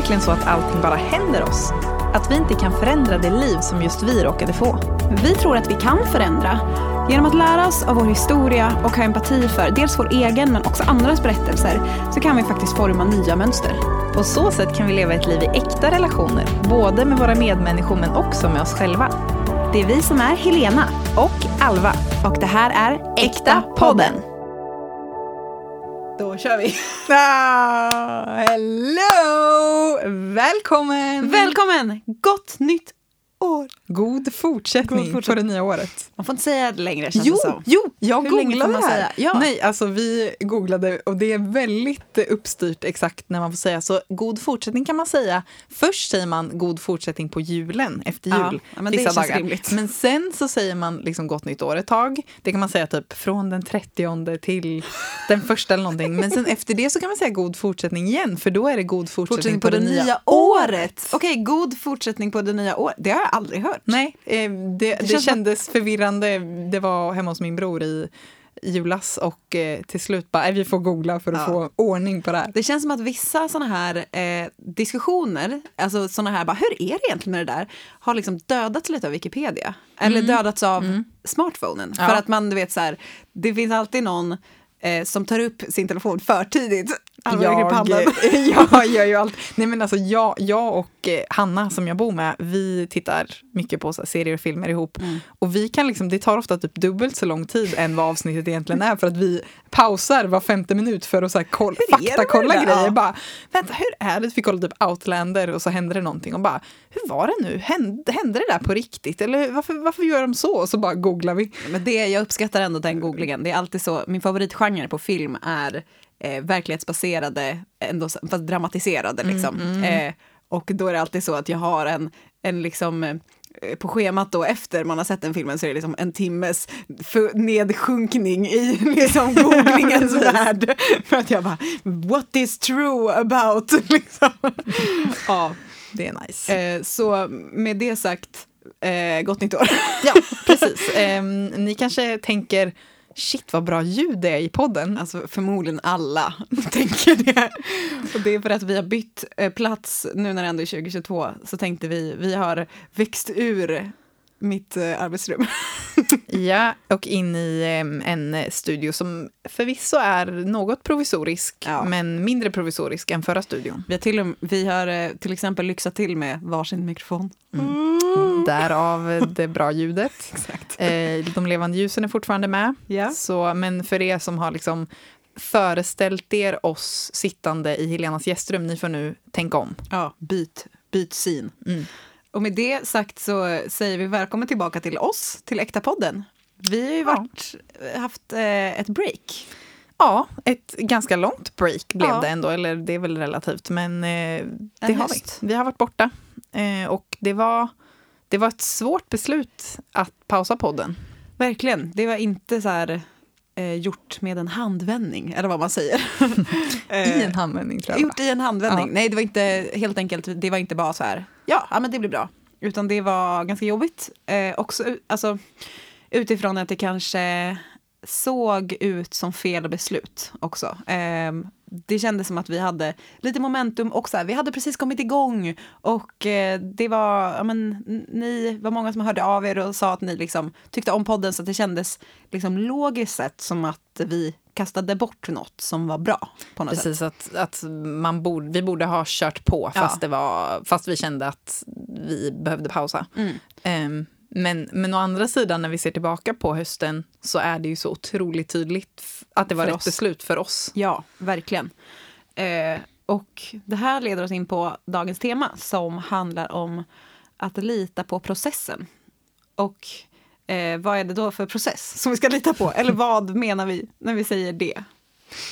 verkligen så att allting bara händer oss? Att vi inte kan förändra det liv som just vi råkade få? Vi tror att vi kan förändra. Genom att lära oss av vår historia och ha empati för dels vår egen men också andras berättelser så kan vi faktiskt forma nya mönster. På så sätt kan vi leva ett liv i äkta relationer, både med våra medmänniskor men också med oss själva. Det är vi som är Helena Och Alva. och det här är Äkta podden. Då kör vi! Hello! Välkommen! Välkommen! Gott nytt år! God fortsättning, God fortsättning. på det nya året. Man får inte säga det längre känns Jo, det som. jo, jag Hur googlade det här. Ja. Nej, alltså vi googlade och det är väldigt uppstyrt exakt när man får säga. Så god fortsättning kan man säga. Först säger man god fortsättning på julen, efter jul, ja, men det vissa känns dagar. rimligt. Men sen så säger man liksom gott nytt år ett tag. Det kan man säga typ från den 30 till den första eller någonting. Men sen efter det så kan man säga god fortsättning igen, för då är det god fortsättning, Fortsättning på, det, nya året. Okej, god fortsättning på det nya året. Det har jag aldrig hört. Nej, eh, det, det, som kändes förvirrande. Det var hemma hos min bror i julas och eh, till slut bara, "Nej, vi får googla för att Ja. få ordning på det här. Det känns som att vissa såna här eh, diskussioner, alltså såna här, bara, hur är det egentligen med det där, har liksom dödats lite av Wikipedia. Eller dödats av smartphonen. Mm. Ja. För att man, du vet så här, det finns alltid någon eh, som tar upp sin telefon för tidigt. I pannan. jag gör ju allt. Nej men alltså jag, jag och eh, Hanna som jag bor med, vi tittar mycket på serier och filmer ihop. Mm. Och vi kan liksom, det tar ofta typ dubbelt så lång tid än vad avsnittet egentligen är för att vi pausar var femte minut för att så här, koll, faktakolla grejer. Ja. Bara, vänta, hur är det? Vi kollar typ Outlander och så händer det någonting och bara, hur var det nu? Hände, hände det där på riktigt? Eller varför, varför gör de så? Och så bara googlar vi. Men det, jag uppskattar ändå den googlingen. Det är alltid så, min favoritgenre på film är eh, verklighetsbaserade, ändå, fast dramatiserade liksom. Eh, och då är det alltid så att jag har en, en liksom eh, på schemat då efter man har sett den filmen så är det liksom en timmes nedsjunkning i liksom googlingens värld. För att jag bara, what is true about? Liksom. ja, Det är nice. eh, så med det sagt, eh, gott nytt år. Ja, precis. Ehm, ni kanske tänker, shit vad bra ljud det är i podden. Alltså förmodligen alla tänker det. Och det är för att vi har bytt eh, plats nu när det ändå är 2022. Så tänkte vi, vi har växt ur mitt eh, arbetsrum. Ja, och in i en studio som förvisso är något provisorisk, Ja. men mindre provisorisk än förra studion. Vi har till, och- vi har eh, till exempel lyxat till med varsin mikrofon. Därav det bra ljudet. Exakt. Eh, de levande ljusen är fortfarande med. Ja. Så, men för er som har liksom föreställt er oss sittande i Helenas gästrum, ni får nu tänka om. Ja, byt, byt syn. Mm. Och med det sagt så säger vi välkommen tillbaka till oss, till Äkta-podden. Vi har ju Ja. varit, haft eh, ett break. Ja, ett ganska långt break blev Ja. det ändå, eller det är väl relativt, men eh, det har höst. vi. Vi har varit borta eh, och det var, det var ett svårt beslut att pausa podden. Verkligen. Det var inte så här eh, gjort med en handvändning, eller vad man säger. I en handvändning tror jag. Gjort i en handvändning. Ja. Nej, det var inte helt enkelt, det var inte bara så här, ja, ja men det blir bra. Utan det var ganska jobbigt. Eh, också, alltså, utifrån att det kanske såg ut som fel beslut också. Eh, det kändes som att vi hade lite momentum och så här, vi hade precis kommit igång och eh, det var, ja men ni var många som hörde av er och sa att ni liksom tyckte om podden så det kändes liksom logiskt sett som att vi kastade bort något som var bra på något sätt. Precis, att, att man borde, vi borde ha kört på Ja. fast, det var, fast vi kände att vi behövde pausa. Mm. Ehm, men, men å andra sidan, när vi ser tillbaka på hösten så är det ju så otroligt tydligt att det var rätt oss. beslut för oss. Ja, verkligen. Eh, och det här leder oss in på dagens tema som handlar om att lita på processen. Och eh, vad är det då för process som vi ska lita på? Eller vad menar vi när vi säger det?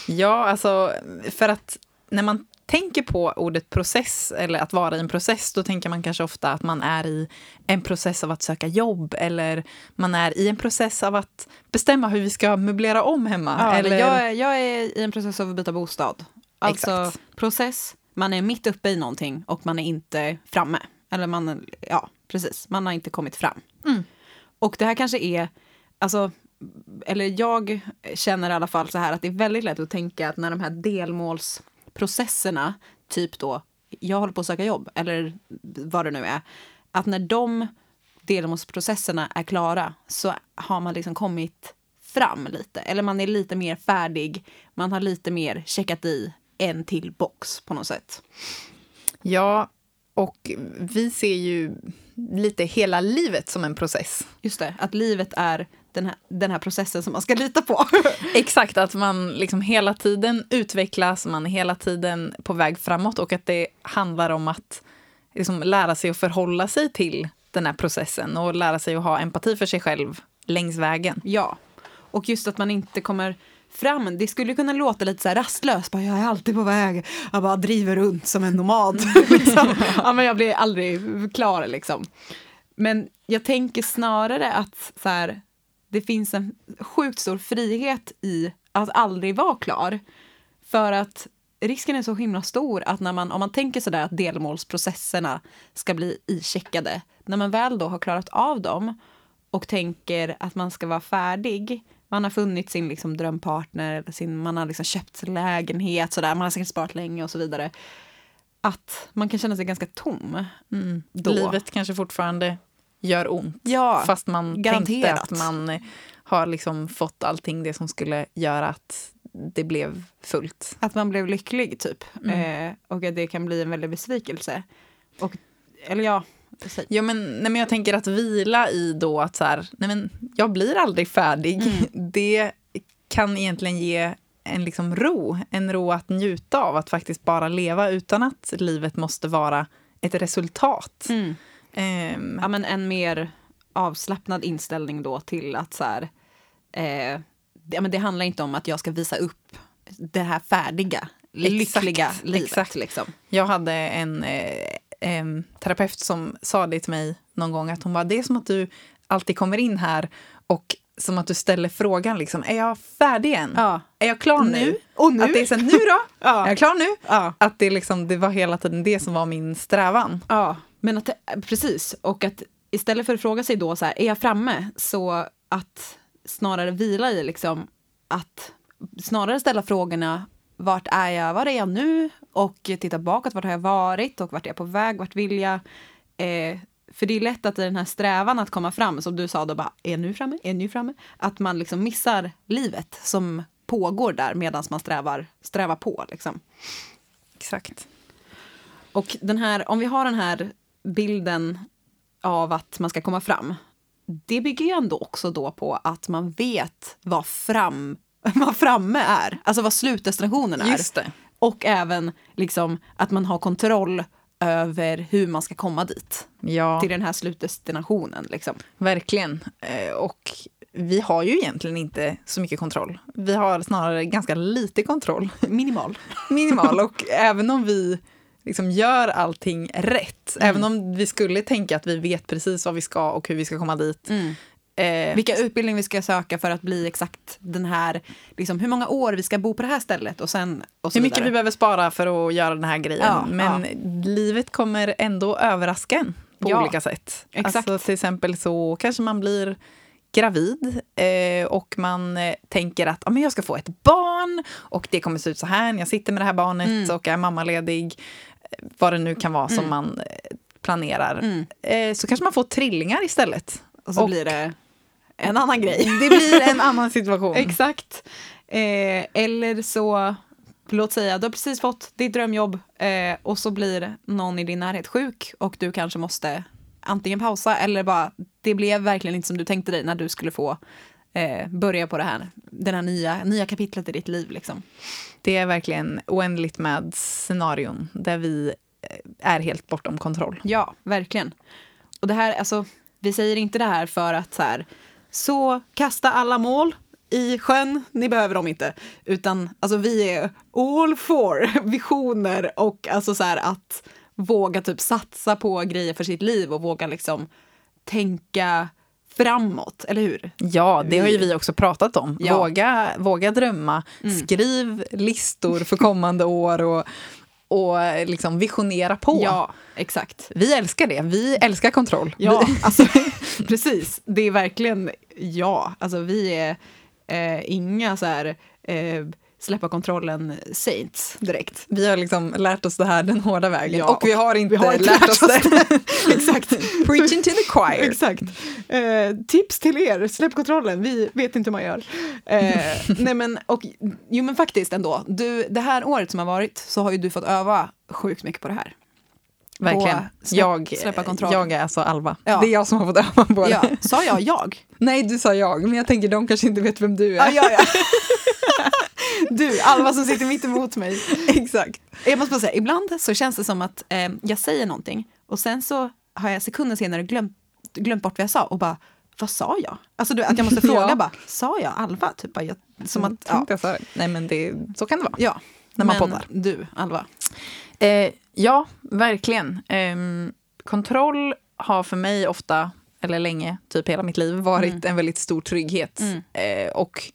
Ja, alltså för att när man tänker på ordet process eller att vara i en process, då tänker man kanske ofta att man är i en process av att söka jobb eller man är i en process av att bestämma hur vi ska möblera om hemma. Ja, eller, jag, är, jag är i en process av att byta bostad. Alltså Exakt. process, man är mitt uppe i någonting och man är inte framme. Eller man, ja precis, man har inte kommit fram. Mm. Och det här kanske är, alltså, eller jag känner i alla fall så här att det är väldigt lätt att tänka att när de här delmålsprocesserna, typ då jag håller på att söka jobb, eller vad det nu är. Att när de delmålsprocesserna är klara så har man liksom kommit fram lite. Eller man är lite mer färdig, man har lite mer checkat i en till box på något sätt. Ja, och vi ser ju lite hela livet som en process. Just det, att livet är den här, den här processen som man ska lita på. Exakt, att man liksom hela tiden utvecklas, man är hela tiden på väg framåt och att det handlar om att liksom lära sig att förhålla sig till den här processen och lära sig att ha empati för sig själv längs vägen. Ja, och just att man inte kommer fram. Det skulle kunna låta lite så här rastlöst. Bara, jag är alltid på väg. Jag bara driver runt som en nomad. liksom. ja, men jag blir aldrig klar liksom. Men jag tänker snarare att så här, det finns en sjukt stor frihet i att aldrig vara klar. För att risken är så himla stor att när man, om man tänker sådär att delmålsprocesserna ska bli icheckade, när man väl då har klarat av dem och tänker att man ska vara färdig, man har funnit sin liksom drömpartner, eller sin, man har liksom köpt lägenhet, sådär, man har säkert sparat länge och så vidare. Att man kan känna sig ganska tom. Mm. Livet kanske fortfarande gör ont. Ja, fast man garanterat. tänkte att man har liksom fått allting det som skulle göra att det blev fullt. Att man blev lycklig typ. Mm. Eh, och att det kan bli en väldig besvikelse. Och, eller ja. Ja, men, nej, men jag tänker att vila i då att så här, nej men jag blir aldrig färdig. Mm. Det kan egentligen ge en liksom ro, en ro att njuta av, att faktiskt bara leva utan att livet måste vara ett resultat. Mm. Ehm, Ja, men en mer avslappnad inställning då till att så här, eh, ja, men det handlar inte om att jag ska visa upp det här färdiga, lyckliga livet. exakt. Liksom. Jag hade en eh, em, terapeut som sa det till mig någon gång att hon bara, det är som att du alltid kommer in här och som att du ställer frågan liksom, är jag färdig än? Ja. Är jag klar nu? Nu? Och nu? Att det är här, nu då? Ja. Är jag klar nu? Ja. Att det, liksom, det var hela tiden det som var min strävan. Ja, men att precis. Och att istället för att fråga sig då så här, är jag framme? Så att snarare vila i liksom att snarare ställa frågorna vart är jag, var är jag nu? Och titta bakåt, vart har jag varit och vart är jag på väg, vart vill jag? Eh, för det är lätt att i den här strävan att komma fram, som du sa då, bara, är jag nu framme, är jag nu framme? Att man liksom missar livet som pågår där medan man strävar, strävar på. Liksom. Exakt. Och den här, om vi har den här bilden av att man ska komma fram. Det bygger ju ändå också då på att man vet vad, fram, vad framme är. Alltså vad slutdestinationen är. Just det. Och även liksom att man har kontroll över hur man ska komma dit. Ja, Till den här slutdestinationen. Liksom. verkligen. Eh, Och vi har ju egentligen inte så mycket kontroll. Vi har snarare ganska lite kontroll. Minimal. Minimal. Och även om vi liksom gör allting rätt, Mm. även om vi skulle tänka att vi vet precis vad vi ska och hur vi ska komma dit. Eh, Vilka utbildning vi ska söka för att bli exakt den här, liksom, hur många år vi ska bo på det här stället och sen och så hur mycket vidare. vi behöver spara för att göra den här grejen. Ja, Men livet kommer ändå överraska en på Ja, olika sätt. exakt. Alltså, till exempel så kanske man blir gravid eh, och man eh, tänker att ah, men jag ska få ett barn och det kommer se ut så här när jag sitter med det här barnet Mm. och är mammaledig. eh, Vad det nu kan vara som man eh, planerar. Mm. Eh, så kanske man får trillingar istället. Och så Och- blir det en annan grej. Det blir en annan situation. Exakt. Eh, eller så, låt säga, du har precis fått ditt drömjobb eh, och så blir någon i din närhet sjuk och du kanske måste antingen pausa eller bara, det blev verkligen inte som du tänkte dig när du skulle få eh, börja på det här, den här nya, nya kapitlet i ditt liv. Liksom. Det är verkligen oändligt med scenarion där vi eh, är helt bortom kontroll. Ja, verkligen. Och det här, alltså, vi säger inte det här för att så här, så kasta alla mål i sjön, ni behöver dem inte. Utan alltså vi är all for visioner och alltså så här att våga typ satsa på grejer för sitt liv och våga liksom tänka framåt, eller hur? Ja, det har ju vi också pratat om. Ja. Mm. Våga, våga drömma, skriv listor för kommande år och, och liksom visionera på. Ja, exakt. Vi älskar det. Vi älskar kontroll. Ja, Vi, alltså, precis. Det är verkligen ja. Alltså, vi är eh, inga så här, eh, släppa kontrollen saints direkt. Vi har liksom lärt oss det här den hårda vägen. Ja, och vi har inte, vi har inte lärt oss det. Exakt. Preaching to the choir. Exakt. Eh, tips till er, släpp kontrollen, vi vet inte hur man gör. Eh, nej men, och, jo men faktiskt ändå, du, det här året som har varit så har ju du fått öva sjukt mycket på det här. Verkligen. släpp- jag, släppa kontroll. jag är alltså Alva. Ja. Det är jag som har fått öva på det. Ja, sa jag jag? Nej, du sa jag, men jag tänker de kanske inte vet vem du är. Ja, ja, ja. Du, Alva som sitter mitt emot mig. Exakt. Jag måste bara säga, ibland så känns det som att eh, jag säger någonting och sen så har jag sekunder senare glömt, glömt bort vad jag sa och bara, vad sa jag? Alltså du, att jag måste fråga Ja. bara, sa jag Alva? Typ, bara, jag, som att, ja. Tänkte jag. Nej, men det, så kan det vara. ja. När man Men poddar. Du, Alva. Eh, ja, verkligen. Ehm, kontroll har för mig ofta, eller länge, typ hela mitt liv, varit en väldigt stor trygghet. Mm. Eh, och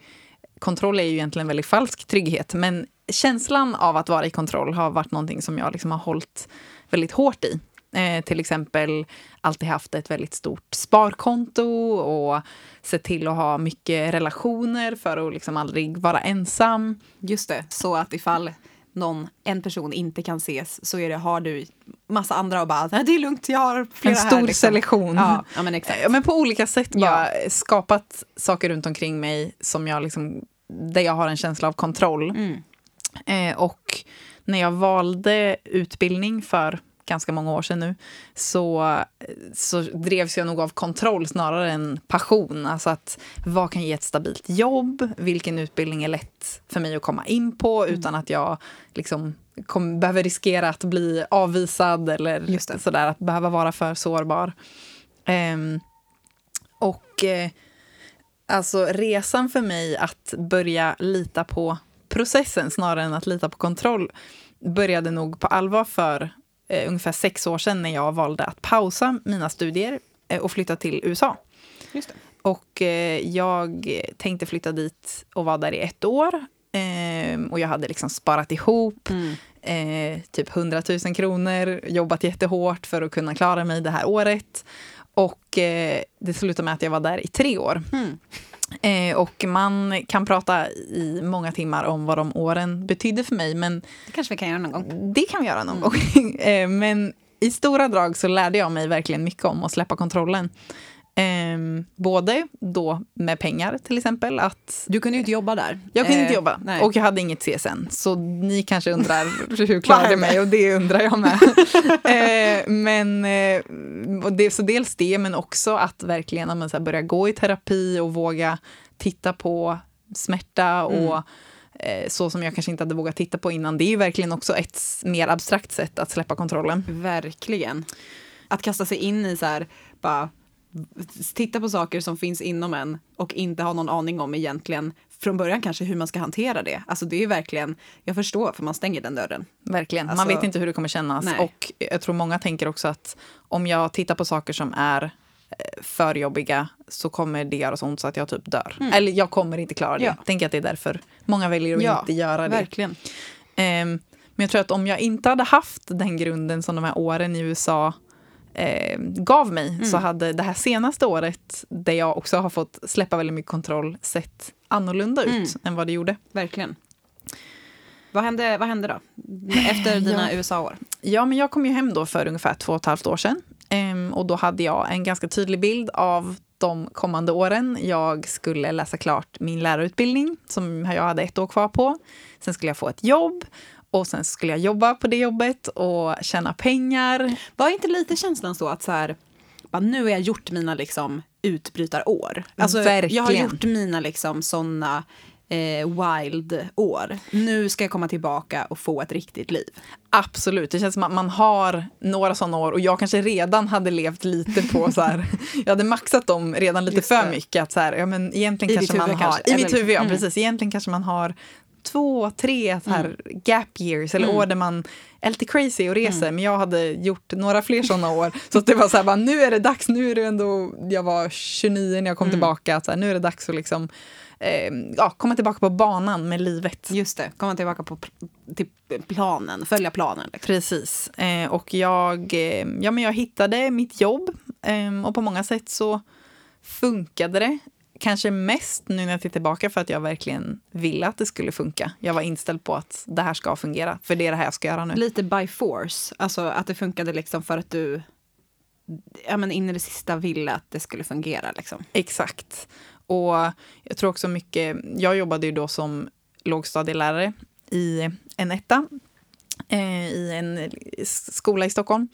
kontroll är ju egentligen väldigt falsk trygghet, men känslan av att vara i kontroll har varit någonting som jag liksom har hållit väldigt hårt i. Eh, till exempel alltid haft ett väldigt stort sparkonto och sett till att ha mycket relationer för att liksom aldrig vara ensam. Just det, så att ifall någon, en person inte kan ses så är det, har du massa andra och bara, det är lugnt, jag har flera En här. stor liksom. selektion. Ja, ja men exakt. Ja, men på olika sätt Ja. bara skapat saker runt omkring mig som jag liksom, där jag har en känsla av kontroll. Mm. Eh, och när jag valde utbildning för ganska många år sedan nu så, så drevs jag nog av kontroll snarare än passion. Alltså att vad kan ge ett stabilt jobb? Vilken utbildning är lätt för mig att komma in på Mm. utan att jag liksom kom, behöver riskera att bli avvisad eller sådär, att behöva vara för sårbar. Ehm, och eh, alltså resan för mig att börja lita på processen snarare än att lita på kontroll började nog på allvar för eh, ungefär sex år sedan när jag valde att pausa mina studier eh, och flytta till USA. Och eh, jag tänkte flytta dit och vara där i ett år. Ehm, och jag hade liksom sparat ihop Mm. eh, typ 100 000 kronor, jobbat jättehårt för att kunna klara mig det här året. Och eh, det slutade med att jag var där i tre år. Mm. Eh, och man kan prata i många timmar om vad de åren betydde för mig, men Det kanske vi kan göra någon gång. det kan vi göra någon gång. eh, men i stora drag så lärde jag mig verkligen mycket om att släppa kontrollen. Eh, både då med pengar till exempel, att Du kunde ju inte jobba där. jag kunde Eh, inte jobba nej. och jag hade inget CSN. Så ni kanske undrar hur klarade jag mig och det undrar jag med. eh, men, eh, det, så dels det, men också att verkligen ja, men, så här, börja gå i terapi och våga titta på smärta och eh, så som jag kanske inte hade vågat titta på innan. Det är ju verkligen också ett mer abstrakt sätt att släppa kontrollen. Verkligen. Att kasta sig in i så här, bara titta på saker som finns inom en och inte ha någon aning om egentligen från början kanske hur man ska hantera det. Alltså det är verkligen, jag förstår för man stänger den dörren. Verkligen. Alltså- Man vet inte hur det kommer kännas. Nej. Och jag tror många tänker också att om jag tittar på saker som är eh, för jobbiga så kommer det göra så ont så att jag typ dör. Eller jag kommer inte klara det. Ja. Tänker att det är därför många väljer att Ja, inte göra det. Verkligen. Ehm, men jag tror att om jag inte hade haft den grunden som de här åren i USA eh, gav mig så hade det här senaste året, där jag också har fått släppa väldigt mycket kontroll, sett annorlunda ut Mm. än vad det gjorde. Verkligen. Vad hände, vad hände då? Efter dina Ja. USA-år? Ja, men jag kom ju hem då för ungefär två och ett halvt år sedan. Ehm, och då hade jag en ganska tydlig bild av de kommande åren. Jag skulle läsa klart min lärarutbildning som jag hade ett år kvar på. Sen skulle jag få ett jobb och sen skulle jag jobba på det jobbet och tjäna pengar. Var inte lite känslan så att så här, nu har jag gjort mina liksom, utbrytarår? Alltså, jag har Verkligen. gjort mina liksom, såna eh, wild-år. Nu ska jag komma tillbaka och få ett riktigt liv. Absolut, det känns som att man har några sådana år och jag kanske redan hade levt lite på så här, jag hade maxat dem redan lite Just för det. mycket. Att så här, ja, men egentligen I kanske man har, kanske, I mitt huvud, ja mm. precis. Egentligen kanske man har två, tre så här gap years eller Mm. år där man är lite crazy och reser. Men jag hade gjort några fler sådana år. Så det var så här, bara, nu är det dags, nu är det ändå, jag var 29 när jag kom Mm. tillbaka, så här, nu är det dags att liksom, eh, ja, komma tillbaka på banan med livet. Just det, komma tillbaka på till planen, följa planen. Liksom. Precis. Eh, och jag, eh, ja, men jag hittade mitt jobb eh, och på många sätt så funkade det. Kanske mest nu när jag tittar tillbaka för att jag verkligen ville att det skulle funka. Jag var inställd på att det här ska fungera, för det är det här jag ska göra nu. Lite by force, alltså att det funkade liksom för att du ja, men in i det sista ville att det skulle fungera. Liksom. Exakt. Och jag tror också mycket, jag jobbade ju då som lågstadielärare i en etta eh, i en skola i Stockholm.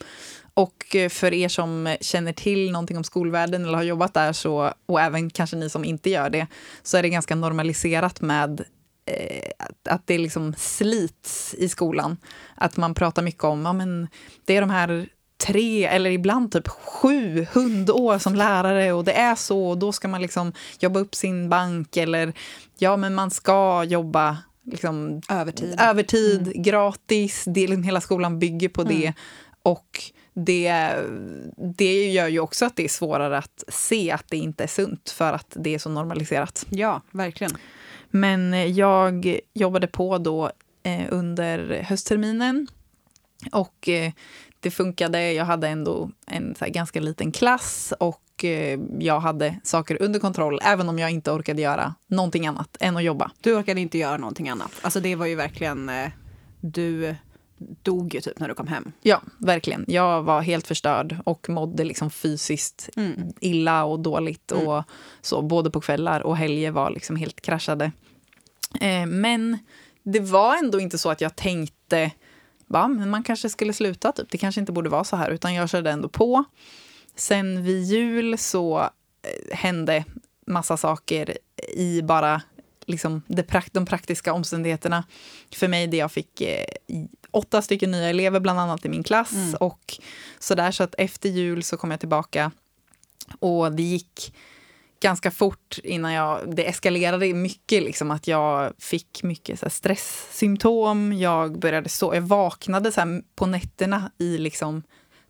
Och eh, för er som känner till någonting om skolvärlden eller har jobbat där, så, och även kanske ni som inte gör det, så är det ganska normaliserat med eh, att det liksom slits i skolan. Att man pratar mycket om, ja men det är de här tre eller ibland typ sju hundår som lärare och det är så och då ska man liksom jobba upp sin bank eller ja men man ska jobba liksom övertid, övertid mm. gratis, det, liksom hela skolan bygger på det. Mm. Och det, det gör ju också att det är svårare att se att det inte är sunt för att det är så normaliserat. Ja, verkligen. Men jag jobbade på då eh, under höstterminen och eh, det funkade. Jag hade ändå en ganska liten klass och eh, jag hade saker under kontroll även om jag inte orkade göra någonting annat än att jobba. Du orkade inte göra någonting annat? Alltså det var ju verkligen... Eh, du dog ju typ när du kom hem. Ja, verkligen. Jag var helt förstörd och mådde liksom fysiskt mm. illa och dåligt. Mm. Och så, både på kvällar och helger var liksom helt kraschade. Eh, men det var ändå inte så att jag tänkte va, men man kanske skulle sluta. Typ. Det kanske inte borde vara så här. Utan jag körde ändå på. Sen vid jul så eh, hände massa saker i bara liksom de praktiska omständigheterna för mig. Där jag fick eh, åtta stycken nya elever, bland annat i min klass. Mm. Och så där, så att efter jul så kom jag tillbaka och det gick ganska fort innan jag, det eskalerade mycket, liksom, att jag fick mycket så här, stresssymptom. Jag började så, jag vaknade så här, på nätterna i liksom,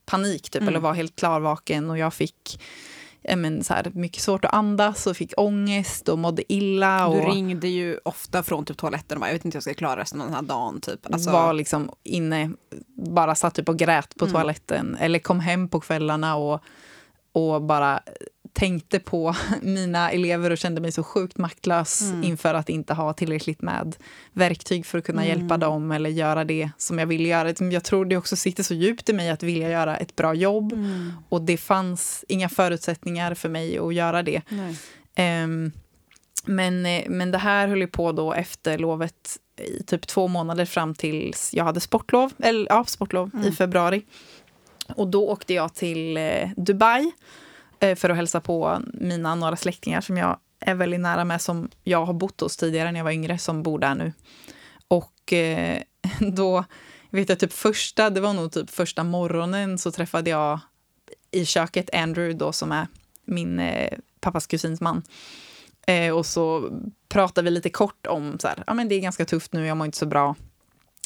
panik, typ, mm. eller var helt klarvaken och jag fick men, så här, mycket svårt att andas och fick ångest och mådde illa. Och du ringde ju ofta från typ toaletten och bara, jag vet inte hur jag ska klara resten av den här dagen. Typ. Alltså... Var liksom inne, bara satt typ och grät på mm. toaletten. Eller kom hem på kvällarna och, och bara tänkte på mina elever och kände mig så sjukt maktlös mm. inför att inte ha tillräckligt med verktyg för att kunna mm. hjälpa dem eller göra det som jag vill göra. Jag tror det också sitter så djupt i mig att vilja göra ett bra jobb mm. och det fanns inga förutsättningar för mig att göra det. Um, men, men det här höll ju på då efter lovet i typ två månader fram tills jag hade sportlov, eller ja, sportlov i mm. februari. Och då åkte jag till eh, Dubai Eh, Eh, för att hälsa på mina några släktingar som jag är väldigt nära med, som jag har bott hos tidigare när jag var yngre, som bor där nu. Och eh, då, vet jag, typ första, det var nog typ första morgonen så träffade jag i köket Andrew då som är min eh, pappas kusins man. Och så pratade vi lite kort om så här, ja men det är ganska tufft nu, jag mår inte så bra.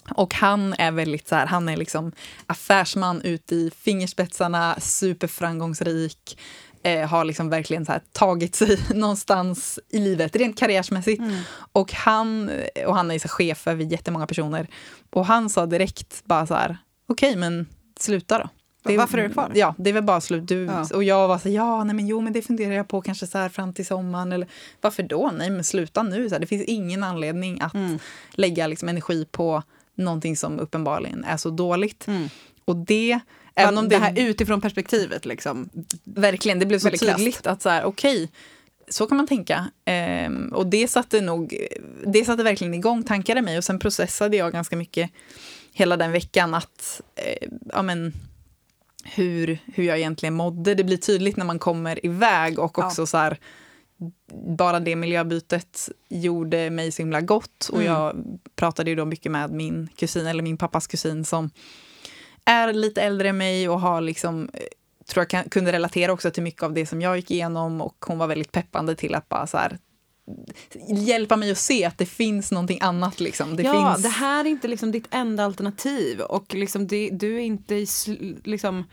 Och han är väldigt så här, han är liksom affärsman ute i fingerspetsarna, superframgångsrik, eh, har liksom verkligen så tagit sig någonstans i livet, rent karriärsmässigt. Mm. Och han, och han är så chef över jättemånga personer. Och han sa direkt bara så här, okej okay, men sluta då. Det, Varför är du kvar? Ja, det är väl bara slut. Du, ja. Och jag var så ja, nej men jo, men det funderar jag på kanske så här fram till sommaren. Eller varför då? Nej, men sluta nu. Så här, det finns ingen anledning att mm. lägga liksom, energi på någonting som uppenbarligen är så dåligt. Mm. Och det... Även om det, det här utifrån perspektivet, liksom. Verkligen, det blev så tydligt att så här, okej, okay, så kan man tänka. Ehm, och det satte nog, det satte verkligen igång tankar i mig och sen processade jag ganska mycket hela den veckan att, eh, ja men, hur, hur jag egentligen mådde. Det blir tydligt när man kommer iväg och också ja. så här, bara det miljöbytet gjorde mig så himla gott. Och mm. jag pratade ju då mycket med min kusin, eller min pappas kusin som är lite äldre än mig och har liksom eh, tror jag kan, kunde relatera också till mycket av det som jag gick igenom och hon var väldigt peppande till att bara så här, hjälpa mig att se att det finns någonting annat. Liksom. Det ja, finns... det här är inte liksom ditt enda alternativ och liksom det, du är inte liksom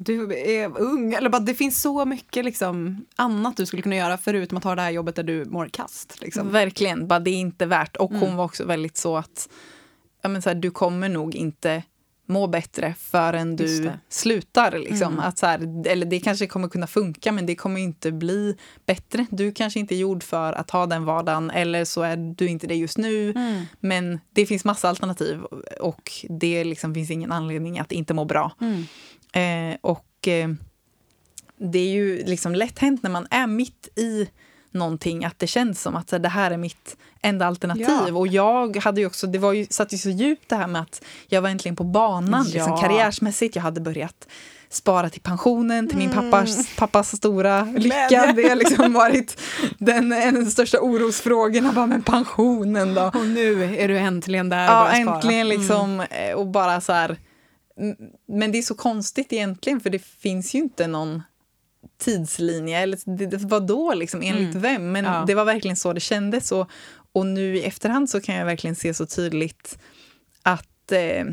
du är ung, eller bara det finns så mycket liksom, annat du skulle kunna göra förutom att ha det här jobbet där du mår kast. Liksom. Verkligen, bara det är inte värt. Och mm. hon var också väldigt så att ja, men så här, du kommer nog inte må bättre förrän du slutar. Liksom. Mm. Att så här, eller det kanske kommer kunna funka men det kommer inte bli bättre. Du kanske inte är gjord för att ha den vardagen eller så är du inte det just nu. Mm. Men det finns massa alternativ och det liksom finns ingen anledning att inte må bra. Mm. Eh, och eh, det är ju liksom lätt hänt när man är mitt i någonting att det känns som att det här är mitt enda alternativ. Ja. Och jag hade ju också, det var ju, satt ju så djupt det här med att jag var äntligen på banan liksom, Ja. karriärsmässigt. Jag hade börjat spara till pensionen, till min Mm. pappas, pappas stora lycka. Glädje. Det har liksom varit den, en av de största orosfrågorna. Bara, men pensionen då? Och nu är du äntligen där och Ja, spara. äntligen Mm. liksom. eh, Och bara så här. Men det är så konstigt egentligen, för det finns ju inte någon tidslinje. Eller vadå, liksom, enligt Mm. vem? Men Ja. det var verkligen så det kändes. Och, och nu i efterhand så kan jag verkligen se så tydligt att eh,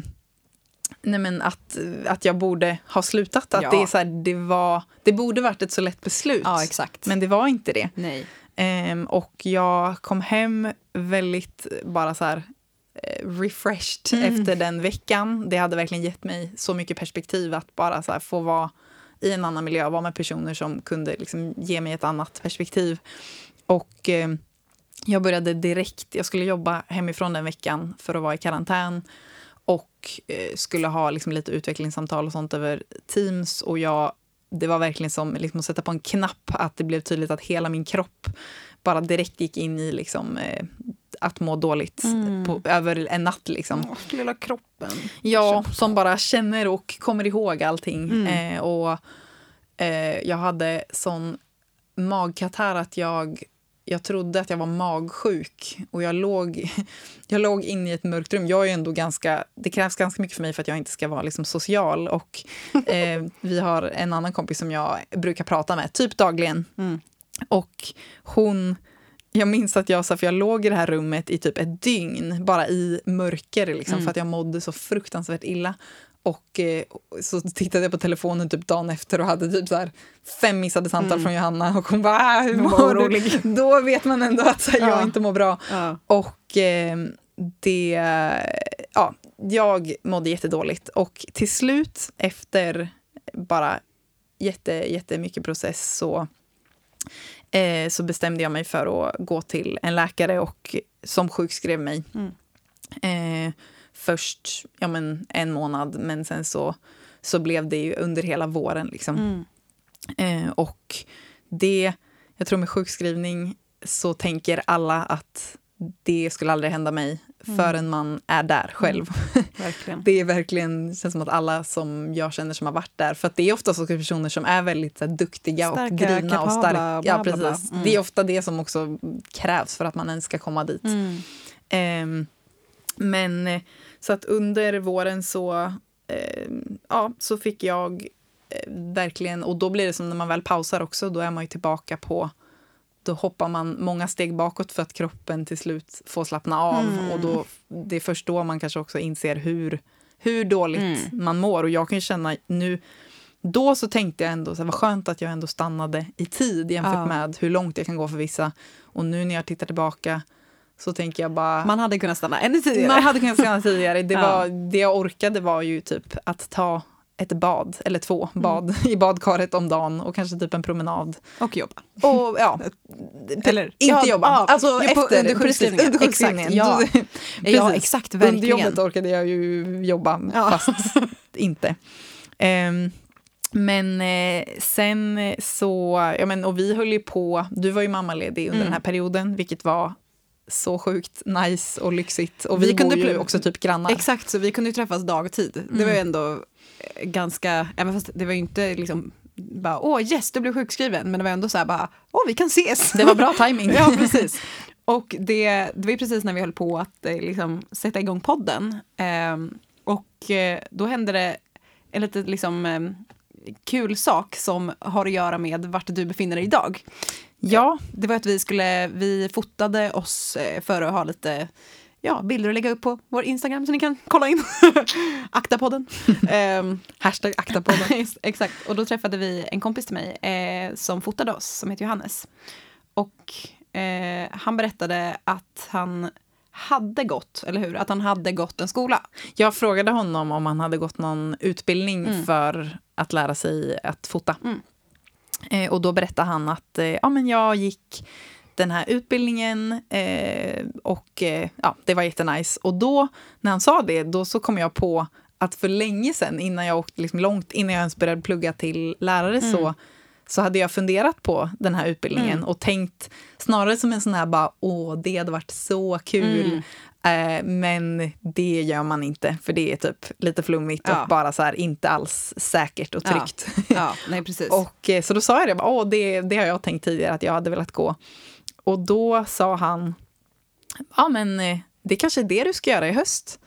Nej men att, att jag borde ha slutat. Att Ja. det, är så här, det, var, det borde varit ett så lätt beslut. Ja. Men det var inte det. Ehm, och jag kom hem väldigt bara så här eh, refreshed Mm. efter den veckan. Det hade verkligen gett mig så mycket perspektiv att bara så få vara i en annan miljö, vara med personer som kunde liksom ge mig ett annat perspektiv. Och eh, jag började direkt, jag skulle jobba hemifrån den veckan för att vara i karantän och eh, skulle ha liksom lite utvecklingssamtal och sånt över Teams. Och jag, det var verkligen som liksom att sätta på en knapp att det blev tydligt att hela min kropp bara direkt gick in i liksom, eh, att må dåligt Mm. på, över en natt. Liksom. Åh, lilla kroppen. Ja, som bara känner och kommer ihåg allting. Mm. Eh, och eh, Jag hade sån magkatarr att jag, jag trodde att jag var magsjuk. Och jag låg, jag låg inne i ett mörkt rum. Jag är ändå ganska, det krävs ganska mycket för mig för att jag inte ska vara liksom social. Och eh, Vi har en annan kompis som jag brukar prata med, typ dagligen. Mm. Och hon... Jag minns att jag, så för jag låg i det här rummet i typ ett dygn, bara i mörker, liksom, Mm. för att jag mådde så fruktansvärt illa. Och eh, så tittade jag på telefonen typ dagen efter och hade typ så här fem missade samtal Mm. från Johanna och hon bara ah, hur mår du? Då vet man ändå att här, jag Ja. inte mår bra. Ja. Och eh, det... Ja, jag mådde jättedåligt. Och till slut, efter bara jätte, jättemycket process så, eh, så bestämde jag mig för att gå till en läkare och, som sjukskrev mig. Mm. Eh, först ja, men en månad, men sen så, så blev det ju under hela våren. Liksom. Mm. Eh, och det, jag tror med sjukskrivning så tänker alla att det skulle aldrig hända mig Mm. förrän man är där själv. Verkligen. Det är verkligen, känns som att alla som jag känner som har varit där, för att det är ofta så personer som är väldigt så här, duktiga och Starka, drivna och kapabla, starka. Ja, bla, bla, bla. precis. Mm. Det är ofta det som också krävs för att man ens ska komma dit. Mm. Ehm, men så att under våren så, ehm, ja, så fick jag eh, verkligen, och då blir det som när man väl pausar också, då är man ju tillbaka på då hoppar man många steg bakåt för att kroppen till slut får slappna av. Mm. Och då, det är först då man kanske också inser hur, hur dåligt Mm. man mår. Och jag kan känna nu, då så tänkte jag ändå, så här, vad skönt att jag ändå stannade i tid jämfört Ja. med hur långt jag kan gå för vissa. Och nu när jag tittar tillbaka så tänker jag bara... Man hade kunnat stanna ännu tidigare. Man hade kunnat stanna tidigare. Det, Ja. var, det jag orkade var ju typ att ta ett bad, eller två bad, i badkaret om dagen och kanske typ en promenad. Och jobba. Och ja, Eller, inte ja, jobba. ja, alltså ja, efter, under sjukskrivningen. under sjukskrivningen. Exakt, ja. Precis. Ja, exakt, Under verkligen. jobbet orkade jag ju jobba, Ja. fast inte. Ehm, men eh, sen så, ja men och vi höll ju på, du var ju mammaledig under Mm. den här perioden, vilket var så sjukt nice och lyxigt. Och vi, Vi kunde ju också typ grannar. Exakt, så vi kunde träffas dagtid. Det Mm. var ju ändå eh, ganska, även fast det var ju inte liksom bara åh yes, du blev sjukskriven, men det var ändå så här bara åh vi kan ses. Det var bra timing. ja, precis. Och det, det var precis när vi höll på att eh, liksom, sätta igång podden. Ehm, och eh, då hände det en lite liksom, eh, kul sak som har att göra med vart du befinner dig idag. Ja, Det var att vi skulle, vi fotade oss eh, för att ha lite ja, bilder att lägga upp på vår Instagram så ni kan kolla in. Akta-podden. Ehm, hashtag akta på den. Exakt, och då träffade vi en kompis till mig eh, som fotade oss, som heter Johannes. Och eh, han berättade att han hade gått, eller hur? Att han hade gått en skola. Jag frågade honom om han hade gått någon utbildning Mm. för att lära sig att fota. Mm. Eh, och då berättade han att eh, ja, men jag gick den här utbildningen eh, och eh, ja, det var jättenice. Och då, när han sa det, då så kom jag på att för länge sedan, innan jag åkte liksom långt, innan jag ens började plugga till lärare, Mm. så, så hade jag funderat på den här utbildningen Mm. och tänkt snarare som en sån här bara, åh, det hade varit så kul. Mm. Eh, men det gör man inte, för det är typ lite flummigt Ja. och bara så här inte alls säkert och Ja. tryggt. Ja, nej precis. Och, eh, så då sa jag det, bara, Åh, det, det har jag tänkt tidigare att jag hade velat gå. Och då sa han, ja men eh, det kanske är det du ska göra i höst.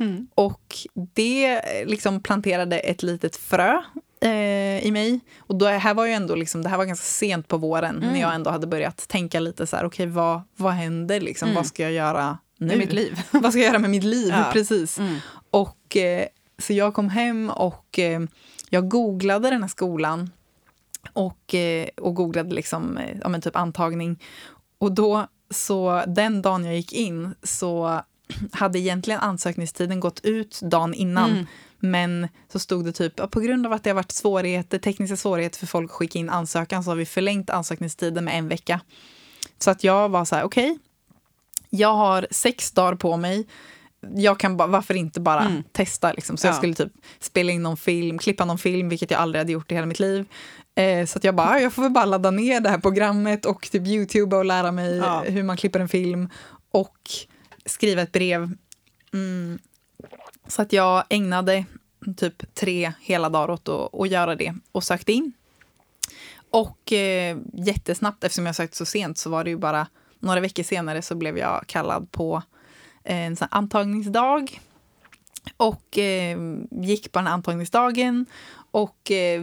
Mm. Och det eh, liksom planterade ett litet frö eh, i mig. Och då, här var ju ändå liksom, det här var ganska sent på våren Mm. när jag ändå hade börjat tänka lite så här, okej vad, vad händer liksom, Mm. vad ska jag göra nu? Med mitt liv. vad ska jag göra med mitt liv? Ja. Precis. Mm. Och eh, så jag kom hem och eh, jag googlade den här skolan och, eh, och googlade liksom, eh, ja, men typ antagning. Och då, så den dagen jag gick in så hade egentligen ansökningstiden gått ut dagen innan. Mm. Men så stod det typ, på grund av att det har varit svårigheter, tekniska svårigheter för folk att skicka in ansökan så har vi förlängt ansökningstiden med en vecka. Så att jag var så här, okej, jag har sex dagar på mig. Jag kan bara, varför inte bara Mm. testa liksom. Så jag Ja. skulle typ spela in någon film, klippa någon film, vilket jag aldrig hade gjort i hela mitt liv. Eh, så jag bara, "Ah, jag får väl bara ladda ner det här programmet och typ Youtube och lära mig Ja. hur man klipper en film. Och skriva ett brev. Mm. Så att jag ägnade typ tre hela dagar åt att, att göra det och sökte in. Och eh, jättesnabbt, eftersom jag sökte så sent, så var det ju bara några veckor senare så blev jag kallad på Eh, en sån antagningsdag. Och eh, gick på den antagningsdagen. Och eh,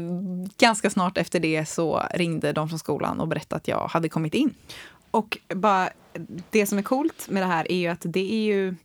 ganska snart efter det så ringde de från skolan och berättade att jag hade kommit in. Och bara, det som är coolt med det här är ju att det är ju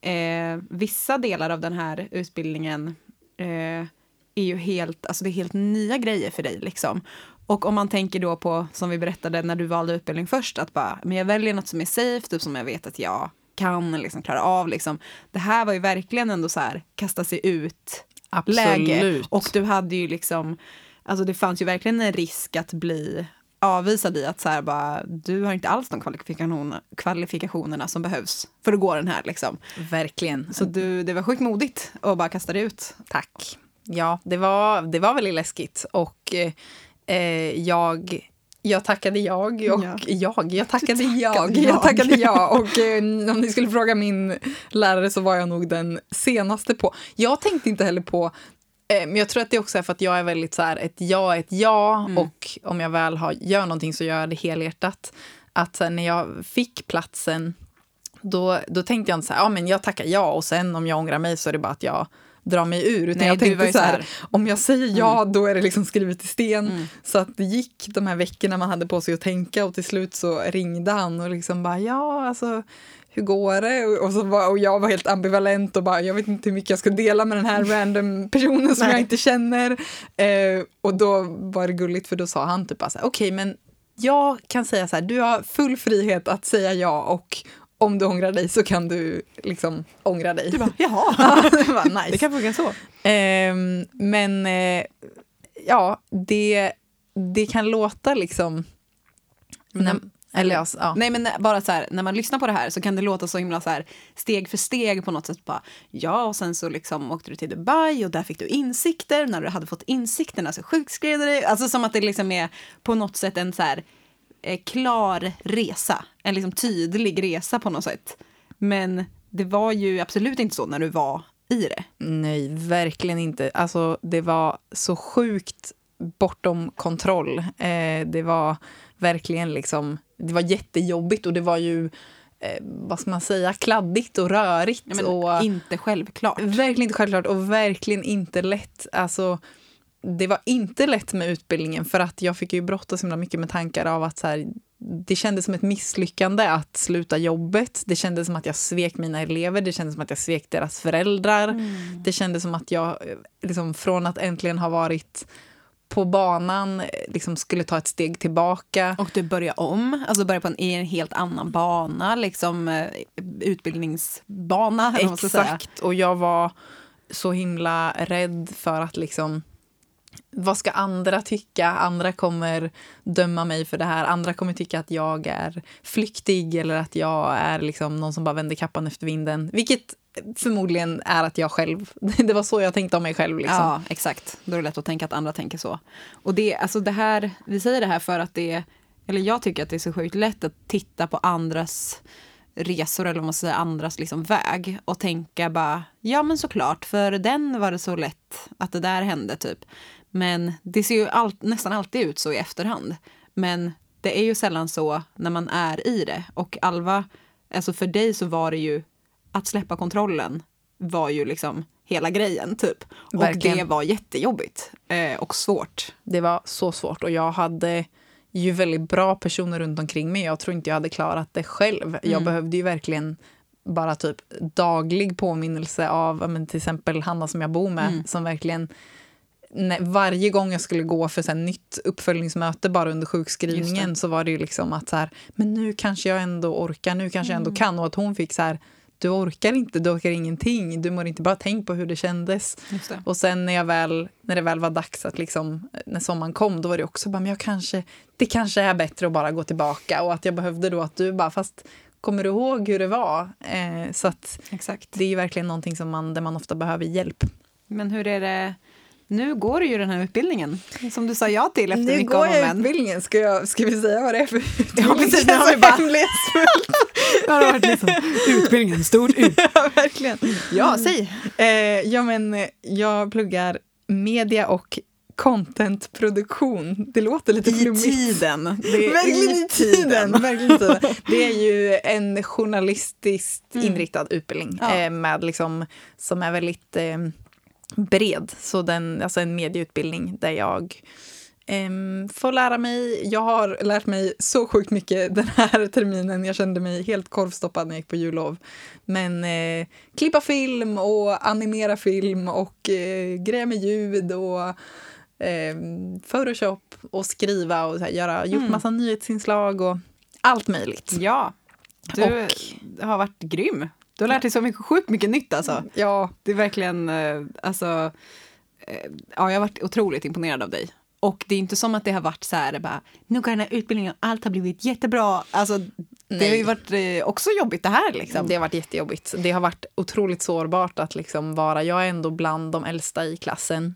eh, vissa delar av den här utbildningen eh, är ju helt, alltså det är helt nya grejer för dig liksom. Och om man tänker då på, som vi berättade när du valde utbildning först, att bara, men jag väljer något som är safe, typ som jag vet att jag kan liksom klara av liksom. Det här var ju verkligen ändå så här, kasta sig ut läge. Och du hade ju liksom, alltså det fanns ju verkligen en risk att bli avvisad i att så här bara, du har inte alls de kvalifikation, kvalifikationerna som behövs för att gå den här liksom. Verkligen. Så du, det var sjukt modigt att bara kasta dig ut. Tack. Ja, det var, det var väldigt läskigt. Och eh, jag, jag tackade jag och Ja. jag, jag tackade jag, jag. tackade jag. Och eh, om ni skulle fråga min lärare så var jag nog den senaste på. Jag tänkte inte heller på eh, men jag tror att det också är för att jag är väldigt så här, ett ja är ett ja Mm. och om jag väl har, gör någonting så gör jag det helhjärtat. Att här, när jag fick platsen då, då tänkte jag inte så här, ja men jag tackar ja och sen om jag ångrar mig så är det bara att jag drar mig ur. Utan Nej, jag tänkte så så här, här- om jag säger ja då är det liksom skrivet i sten. Mm. Så att det gick de här veckorna man hade på sig att tänka och till slut så ringde han och liksom bara ja alltså hur går det? Och, så var, och jag var helt ambivalent och bara jag vet inte hur mycket jag ska dela med den här random personen som Nej. jag inte känner. Eh, och då var det gulligt för då sa han typ bara så här, okej men jag kan säga så här, du har full frihet att säga ja och om du ångrar dig så kan du liksom ångra dig. Du bara, jaha, det var nice. det kan funka så. Ehm, men eh, ja, det, det kan låta liksom... Nej, eller ja. Nej men bara så här, när man lyssnar på det här så kan det låta så himla så här steg för steg på något sätt. Bara, ja, och sen så liksom åkte du till Dubai och där fick du insikter. När du hade fått insikterna så sjukskrev du dig. Alltså som att det liksom är på något sätt en så här eh, klar resa. En liksom tydlig resa på något sätt. Men det var ju absolut inte så när du var i det. Nej, verkligen inte. Alltså, det var så sjukt bortom kontroll. Eh, det var verkligen liksom... Det var jättejobbigt och det var ju, eh, vad ska man säga, kladdigt och rörigt. Ja, och, inte självklart. Verkligen inte självklart och verkligen inte lätt. Alltså, det var inte lätt med utbildningen för att jag fick ju brottas så himla mycket med tankar av att så här, det kändes som ett misslyckande att sluta jobbet. Det kändes som att jag svek mina elever, det kändes som att jag svek deras föräldrar. Det kändes som att jag, eh, liksom, från att äntligen ha varit på banan eh, liksom skulle ta ett steg tillbaka. Och du börjar om, alltså börjar på en, i en helt annan bana, liksom eh, utbildningsbana. Exakt. Och jag var så himla rädd för att liksom vad ska andra tycka? Andra kommer döma mig för det här. Andra kommer tycka att jag är flyktig eller att jag är liksom någon som bara vänder kappan efter vinden. Vilket förmodligen är att jag själv. Det var så jag tänkte om mig själv. Liksom. Ja, exakt. Då är det lätt att tänka att andra tänker så. Och det, alltså det här, vi säger det här för att det, eller jag tycker att det är så sjukt lätt att titta på andras resor eller vad man ska säga, andras liksom väg och tänka bara, ja men såklart, för den var det så lätt att det där hände typ. Men det ser ju all, nästan alltid ut så i efterhand. Men det är ju sällan så när man är i det. Och Alva, alltså för dig så var det ju att släppa kontrollen var ju liksom hela grejen typ. Och Verkligen. det var jättejobbigt eh, och svårt. Det var så svårt och jag hade ju väldigt bra personer runt omkring mig. Jag tror inte jag hade klarat det själv. Jag behövde ju verkligen bara typ daglig påminnelse av men till exempel Hanna som jag bor med som verkligen varje gång jag skulle gå för här, nytt uppföljningsmöte bara under sjukskrivningen så var det ju liksom att så här, men nu kanske jag ändå orkar, nu kanske jag ändå kan och att hon fick så här du orkar inte, du orkar ingenting, du mår inte bra, tänk på hur det kändes. Det. Och sen när, jag väl, när det väl var dags att liksom, när sommaren kom, då var det också bara, men jag kanske, det kanske är bättre att bara gå tillbaka och att jag behövde då att du bara, fast kommer du ihåg hur det var? Eh, så att Exakt. det är ju verkligen någonting som man, där man ofta behöver hjälp. Men hur är det, nu går du ju den här utbildningen som du sa ja till efter Nu mycket går om och jag men. utbildningen, ska, jag, ska vi säga vad det är för utbildning? Ja, precis, nu Det har känns vi bara- hemlighetsfullt. Det har varit liksom utbildningen, stort ut. ja, verkligen. Ja, säg. Eh, ja, men eh, jag pluggar media och contentproduktion. Det låter lite I flummigt. tiden. Det är Verkligen i tiden. Verkligen i tiden. Det är ju en journalistiskt inriktad utbildning Ja. eh, med liksom, som är väldigt eh, bred. Så den, alltså en medieutbildning där jag ehm, får lära mig. Jag har lärt mig så sjukt mycket den här terminen. Jag kände mig helt korvstoppad när jag gick på jullov. Men eh, klippa film och animera film och eh, greja med ljud och eh, Photoshop och skriva och här, göra, gjort massa nyhetsinslag och allt möjligt. Ja, du har varit grym. Du har lärt dig så mycket, sjukt mycket nytt alltså. Ja, Det är verkligen, eh, alltså, eh, ja, jag har varit otroligt imponerad av dig. Och det är inte som att det har varit så här, bara, nu går den här utbildningen och allt har blivit jättebra. Alltså, det har ju Nej. varit eh, också jobbigt det här liksom. det har varit jättejobbigt. Det har varit otroligt sårbart att liksom vara, jag är ändå bland de äldsta i klassen.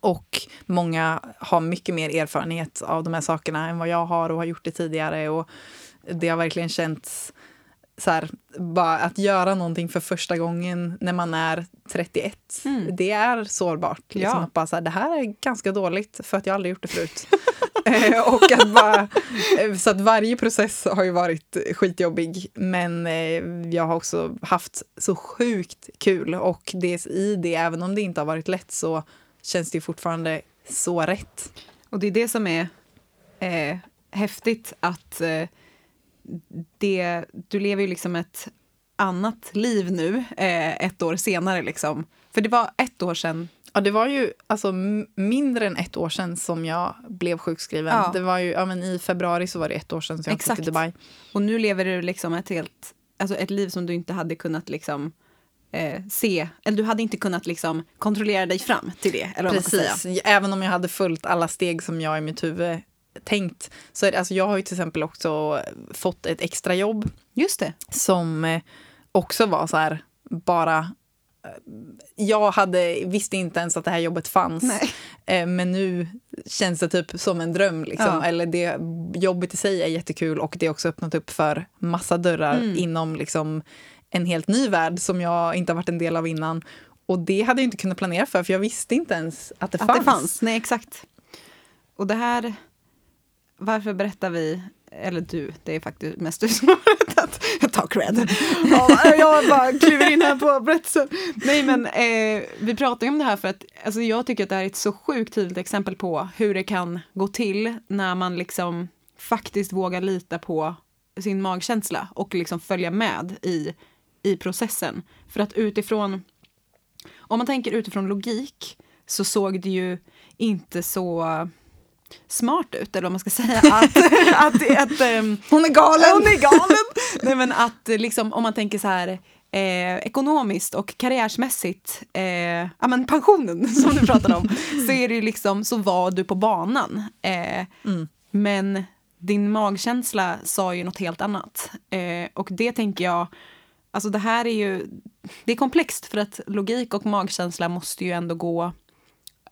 Och många har mycket mer erfarenhet av de här sakerna än vad jag har och har gjort det tidigare. Och det har verkligen känts så här, bara att göra någonting för första gången när man är 31, det är sårbart. Liksom, Ja. att bara så här, det här är ganska dåligt för att jag aldrig gjort det förut. Eh, och att bara, eh, så att varje process har ju varit skitjobbig, men eh, jag har också haft så sjukt kul och det, i det, även om det inte har varit lätt, så känns det fortfarande så rätt. Och det är det som är eh, häftigt att eh, det, du lever ju liksom ett annat liv nu, eh, ett år senare liksom. För det var ett år sedan. Ja, det var ju alltså, mindre än ett år sedan som jag blev sjukskriven. Ja. Det var ju, ja, men I februari så var det ett år sedan som jag Exakt. flyttade till Dubai. Och nu lever du liksom ett helt, alltså ett liv som du inte hade kunnat liksom eh, se, eller du hade inte kunnat liksom kontrollera dig fram till det. Eller. Precis. Även om jag hade följt alla steg som jag i mitt huvud tänkt. Så det, alltså, jag har ju till exempel också fått ett extra jobb Just det. som eh, också var så här, bara... eh, Jag hade, visste inte ens att det här jobbet fanns. Nej. Eh, Men nu känns det typ som en dröm. Liksom. Ja. Eller det, jobbet i sig är jättekul och det har också öppnat upp för massa dörrar Mm. inom liksom, en helt ny värld som jag inte har varit en del av innan. Och det hade jag inte kunnat planera för, för jag visste inte ens att det Att fanns. det fanns. Nej, exakt. Och det här, varför berättar vi, eller du, det är faktiskt mest du som har berättat. Jag tar cred. Ja, jag bara kliver in här på berättelsen. Nej, men eh, vi pratar ju om det här för att alltså, jag tycker att det här är ett så sjukt tydligt exempel på hur det kan gå till när man liksom faktiskt vågar lita på sin magkänsla och liksom följa med i, i processen. För att utifrån om man tänker utifrån logik så såg det ju inte så smart ut, eller vad man ska säga. Att, att, att, um, hon är galen! Hon är galen! Nej, men att liksom, om man tänker så här eh, ekonomiskt och karriärsmässigt, eh, ja men pensionen som du pratade om, så är det liksom, så var du på banan. Eh, mm. Men din magkänsla sa ju något helt annat. Eh, och det tänker jag, alltså det här är ju, det är komplext för att logik och magkänsla måste ju ändå gå,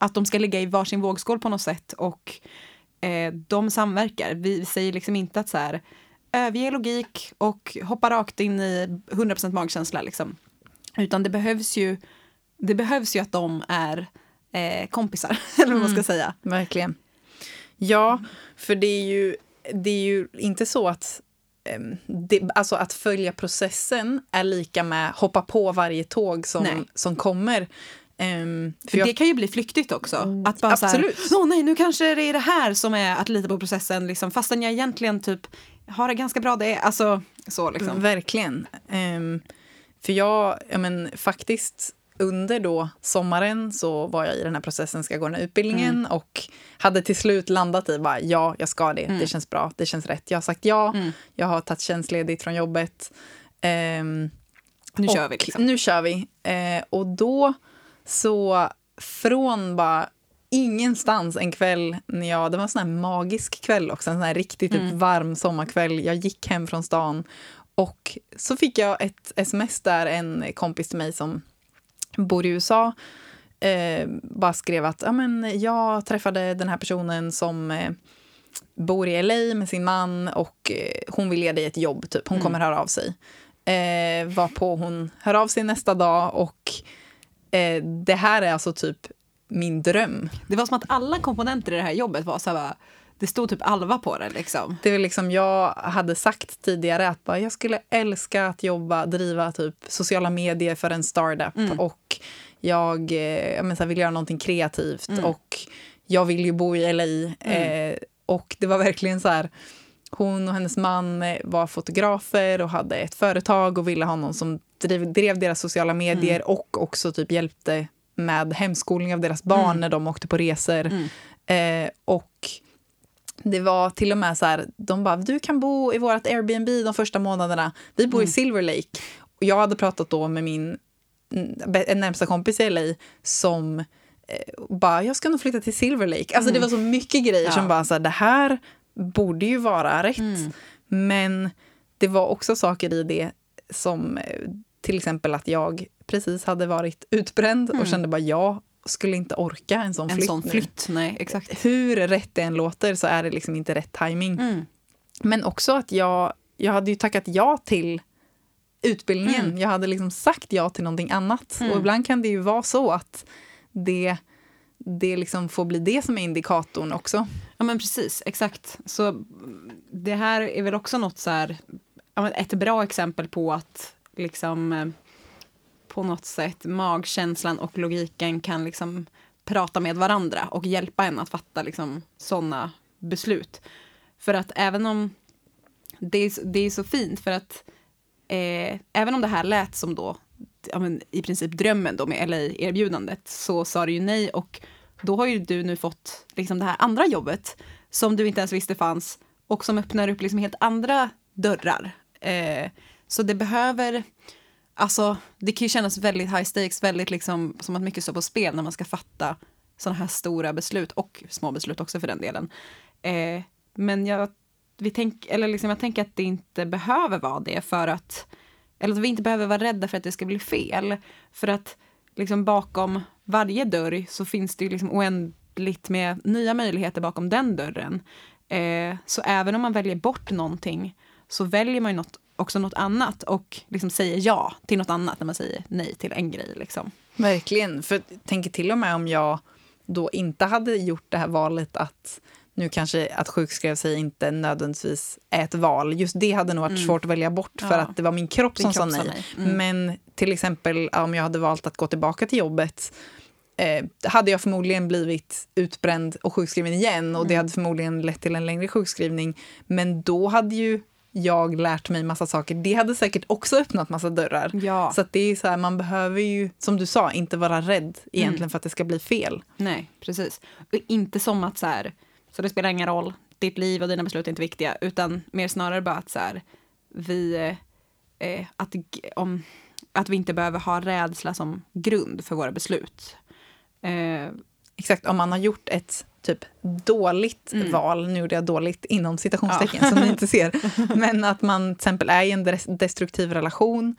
att de ska ligga i varsin vågskål på något sätt och eh, de samverkar. Vi säger liksom inte att så här, överge logik och hoppa rakt in i 100% magkänsla liksom. Utan det behövs ju, det behövs ju att de är eh, kompisar, eller vad man ska mm, säga. Verkligen. Ja, för det är ju, det är ju inte så att ehm, det, alltså att följa processen är lika med hoppa på varje tåg som, som kommer. Um, för jag... Det kan ju bli flyktigt också. Mm, att bara Absolut. så här, oh, nej, nu kanske det är det här som är att lita på processen, liksom, fastän jag egentligen typ har det ganska bra. Det är, alltså, så liksom. Verkligen. Um, för jag, ja men faktiskt under då sommaren så var jag i den här processen, ska gå den här utbildningen mm. och hade till slut landat i bara ja, jag ska det, mm. det känns bra, det känns rätt. Jag har sagt ja, mm. jag har tagit tjänstledigt från jobbet. Um, nu kör vi. Liksom. Nu kör vi. Uh, och då så från bara ingenstans en kväll när jag, det var en sån här magisk kväll också, en sån här riktigt typ mm. varm sommarkväll. Jag gick hem från stan och så fick jag ett sms där en kompis till mig som bor i USA eh, bara skrev att ja, men jag träffade den här personen som eh, bor i LA med sin man och eh, hon vill ge dig ett jobb, typ. Hon mm. kommer höra av sig. Eh, varpå hon hör av sig nästa dag och eh, det här är alltså typ min dröm. Det var som att alla komponenter i det här jobbet var så här, det stod typ Alva på det. Liksom. Det var liksom, jag hade sagt tidigare att bara, jag skulle älska att jobba, driva typ sociala medier för en startup. Mm. Och jag, eh, jag men, vill göra någonting kreativt. Mm. Och jag vill ju bo i LA. Mm. Eh, och det var verkligen så här, hon och hennes man eh, var fotografer och hade ett företag och ville ha någon som drev, drev deras sociala medier mm. och också typ hjälpte med hemskolning av deras barn mm. när de åkte på resor. Mm. Eh, och det var till och med så här, de bara, du kan bo i vårt Airbnb de första månaderna. Vi bor mm. i Silver Lake. Och jag hade pratat då med min närmsta kompis i LA som eh, bara, jag ska nog flytta till Silver Lake. Alltså det mm. var så mycket grejer ja. som bara så här, det här borde ju vara rätt. Mm. Men det var också saker i det som eh, till exempel att jag precis hade varit utbränd mm. och kände bara jag skulle inte orka en sån en flytt sån flytt. Nej, exakt. Hur rätt det än låter så är det liksom inte rätt timing. Mm. Men också att jag, jag hade ju tackat ja till utbildningen. Mm. Jag hade liksom sagt ja till någonting annat. Mm. Och ibland kan det ju vara så att det, det liksom får bli det som är indikatorn också. Ja men precis, exakt. Så mm, det här är väl också något så här, ett bra exempel på att liksom eh, på något sätt magkänslan och logiken kan liksom prata med varandra och hjälpa en att fatta liksom sådana beslut. För att även om det är, det är så fint för att eh, även om det här lät som då ja, men, i princip drömmen då med LA-erbjudandet så sa du ju nej och då har ju du nu fått liksom det här andra jobbet som du inte ens visste fanns och som öppnar upp liksom helt andra dörrar. Eh, så det behöver, alltså det kan ju kännas väldigt high stakes, väldigt liksom som att mycket står på spel när man ska fatta sådana här stora beslut och små beslut också för den delen. Eh, men jag, vi tänk, eller liksom jag tänker att det inte behöver vara det för att, eller att vi inte behöver vara rädda för att det ska bli fel. För att liksom bakom varje dörr så finns det ju liksom oändligt med nya möjligheter bakom den dörren. Eh, så även om man väljer bort någonting så väljer man ju något också något annat och liksom säger ja till något annat när man säger nej till en grej. Liksom. Verkligen. För jag tänker till och med om jag då inte hade gjort det här valet att nu kanske att sjukskriva sig inte nödvändigtvis är ett val. Just det hade nog varit mm. svårt att välja bort för ja. att det var min kropp som kropp sa nej. nej. Mm. Men till exempel om jag hade valt att gå tillbaka till jobbet eh, hade jag förmodligen blivit utbränd och sjukskriven igen och mm. det hade förmodligen lett till en längre sjukskrivning. Men då hade ju jag lärt mig massa saker. Det hade säkert också öppnat massa dörrar. Ja. Så det är så här, man behöver ju, som du sa, inte vara rädd egentligen Mm. för att det ska bli fel. Nej, precis. Och inte som att så här, så det spelar ingen roll, ditt liv och dina beslut är inte viktiga, utan mer snarare bara att så här, vi, eh, att, om, att vi inte behöver ha rädsla som grund för våra beslut. Eh, Exakt, om man har gjort ett typ dåligt Mm. val, nu gjorde jag dåligt inom citationstecken som ni inte ser, men att man till exempel är i en des- destruktiv relation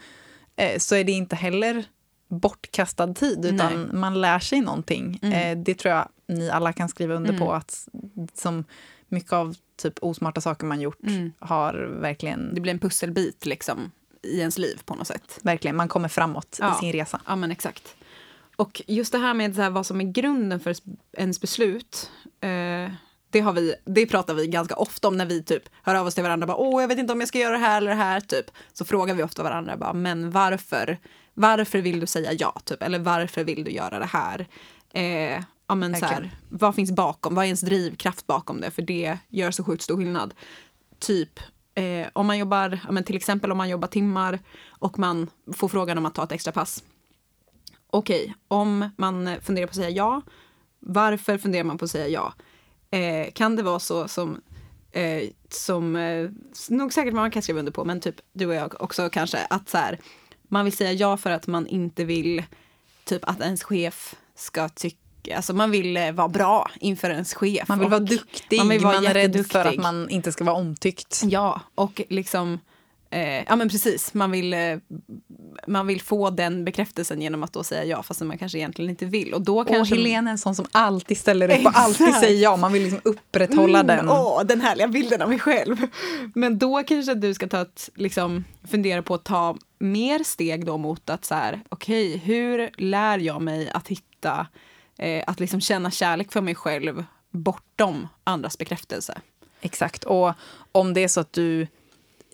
eh, så är det inte heller bortkastad tid utan Nej. man lär sig någonting. Mm. Eh, det tror jag ni alla kan skriva under på Mm. att som mycket av typ osmarta saker man gjort Mm. har verkligen, det blir en pusselbit liksom i ens liv på något sätt. verkligen, man kommer framåt Ja. i sin resa. Ja, men exakt. Och just det här med så här, vad som är grunden för ens beslut. Eh, det, har vi, det pratar vi ganska ofta om när vi typ hör av oss till varandra. Bara, Åh, jag vet inte om jag ska göra det här eller det här. Typ. Så frågar vi ofta varandra. Bara, men varför? Varför vill du säga ja? Typ? Eller varför vill du göra det här? Eh, ja, men, så här, vad finns bakom? Vad är ens drivkraft bakom det? För det gör så sjukt stor skillnad. Typ eh, om man jobbar, ja, men till exempel om man jobbar timmar och man får frågan om att ta ett extra pass okej, om man funderar på att säga ja, varför funderar man på att säga ja? Eh, kan det vara så som, eh, som eh, nog säkert man kan skriva under på, men typ du och jag också kanske, att så här, man vill säga ja för att man inte vill typ att ens chef ska tycka Alltså man vill eh, vara bra inför ens chef. Man vill vara duktig, man man, vill vara är rädd för att man inte ska vara omtyckt. Ja, och liksom Eh, ja men precis, man vill, eh, man vill få den bekräftelsen genom att då säga ja fast man kanske egentligen inte vill. Och då Och kanske... Helene är en sån som alltid ställer upp och alltid säger ja. Man vill liksom upprätthålla Mm, den. Åh, den härliga bilden av mig själv. Men då kanske du ska ta ett, liksom, fundera på att ta mer steg då mot att så här, okej, hur lär jag mig att hitta, eh, att liksom känna kärlek för mig själv bortom andras bekräftelse? Exakt. Och om det är så att du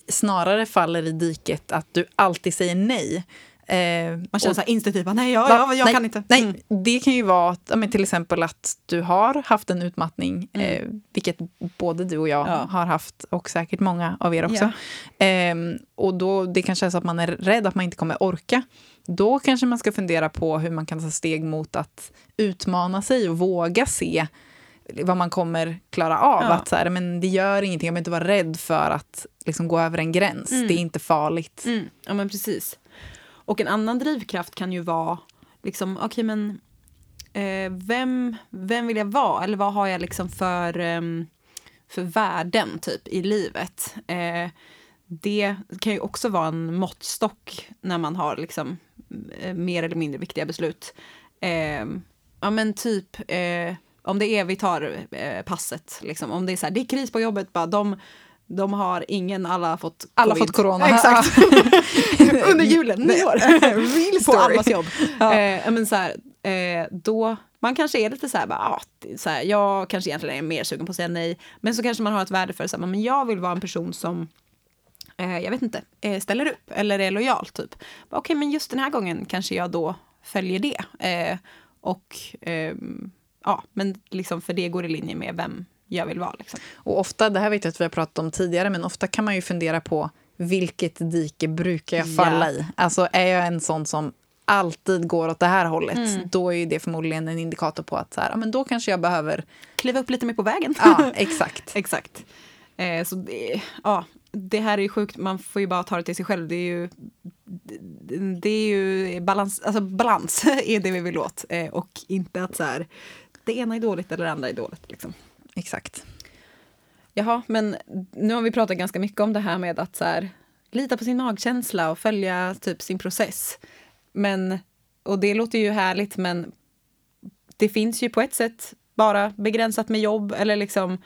snarare faller i diket att du alltid säger nej. Eh, Man känner och- så här instinktivt, nej, ja, Va? ja, jag nej, kan inte. Nej, Mm. det kan ju vara att, ja, men till exempel att du har haft en utmattning, Mm. eh, vilket både du och jag Ja. har haft och säkert många av er också. Ehm, och då, det kanske är så att man är rädd att man inte kommer orka. Då kanske man ska fundera på hur man kan ta steg mot att utmana sig och våga se vad man kommer klara av. Ja. Att så här, men det gör ingenting, jag behöver inte vara rädd för att liksom, gå över en gräns. Mm. Det är inte farligt. Mm, ja men precis. Och en annan drivkraft kan ju vara, liksom, okej men eh, vem, vem vill jag vara? Eller vad har jag liksom för, ehm, för värden typ i livet? Eh, det kan ju också vara en måttstock när man har liksom eh, mer eller mindre viktiga beslut. Eh, ja men typ, eh, om det är, vi tar eh, passet, liksom, om det är så här, det är kris på jobbet, bara de de har ingen, alla har fått Alla covid. fått corona. Exakt. Under julen, nyår. Real på story. allas jobb. Ja. Eh, men så här, eh, då, man kanske är lite så här, bara, ah, så här, jag kanske egentligen är mer sugen på att säga nej, men så kanske man har ett värde för så här, men jag vill vara en person som eh, jag vet inte, eh, ställer upp eller är lojal typ. Okej, men just den här gången kanske jag då följer det. Eh, och ehm, ja, men liksom för det går i linje med vem jag vill vara. Liksom. Och ofta, det här vet jag att vi har pratat om tidigare, men ofta kan man ju fundera på vilket dike brukar jag falla Ja. i? Alltså är jag en sån som alltid går åt det här hållet, Mm. då är ju det förmodligen en indikator på att så här, ja, men då kanske jag behöver... Kliva upp lite mer på vägen. Ja, exakt. Exakt. Eh, så det, ja, det här är ju sjukt, man får ju bara ta det till sig själv. Det är ju, det är ju balans, alltså balans är det vi vill åt. Eh, och inte att så här, det ena är dåligt eller det andra är dåligt. Liksom. exakt. Jaha, men nu har vi pratat ganska mycket om det här med att så här, lita på sin magkänsla och följa typ sin process. Men, och det låter ju härligt, men det finns ju på ett sätt bara begränsat med jobb eller liksom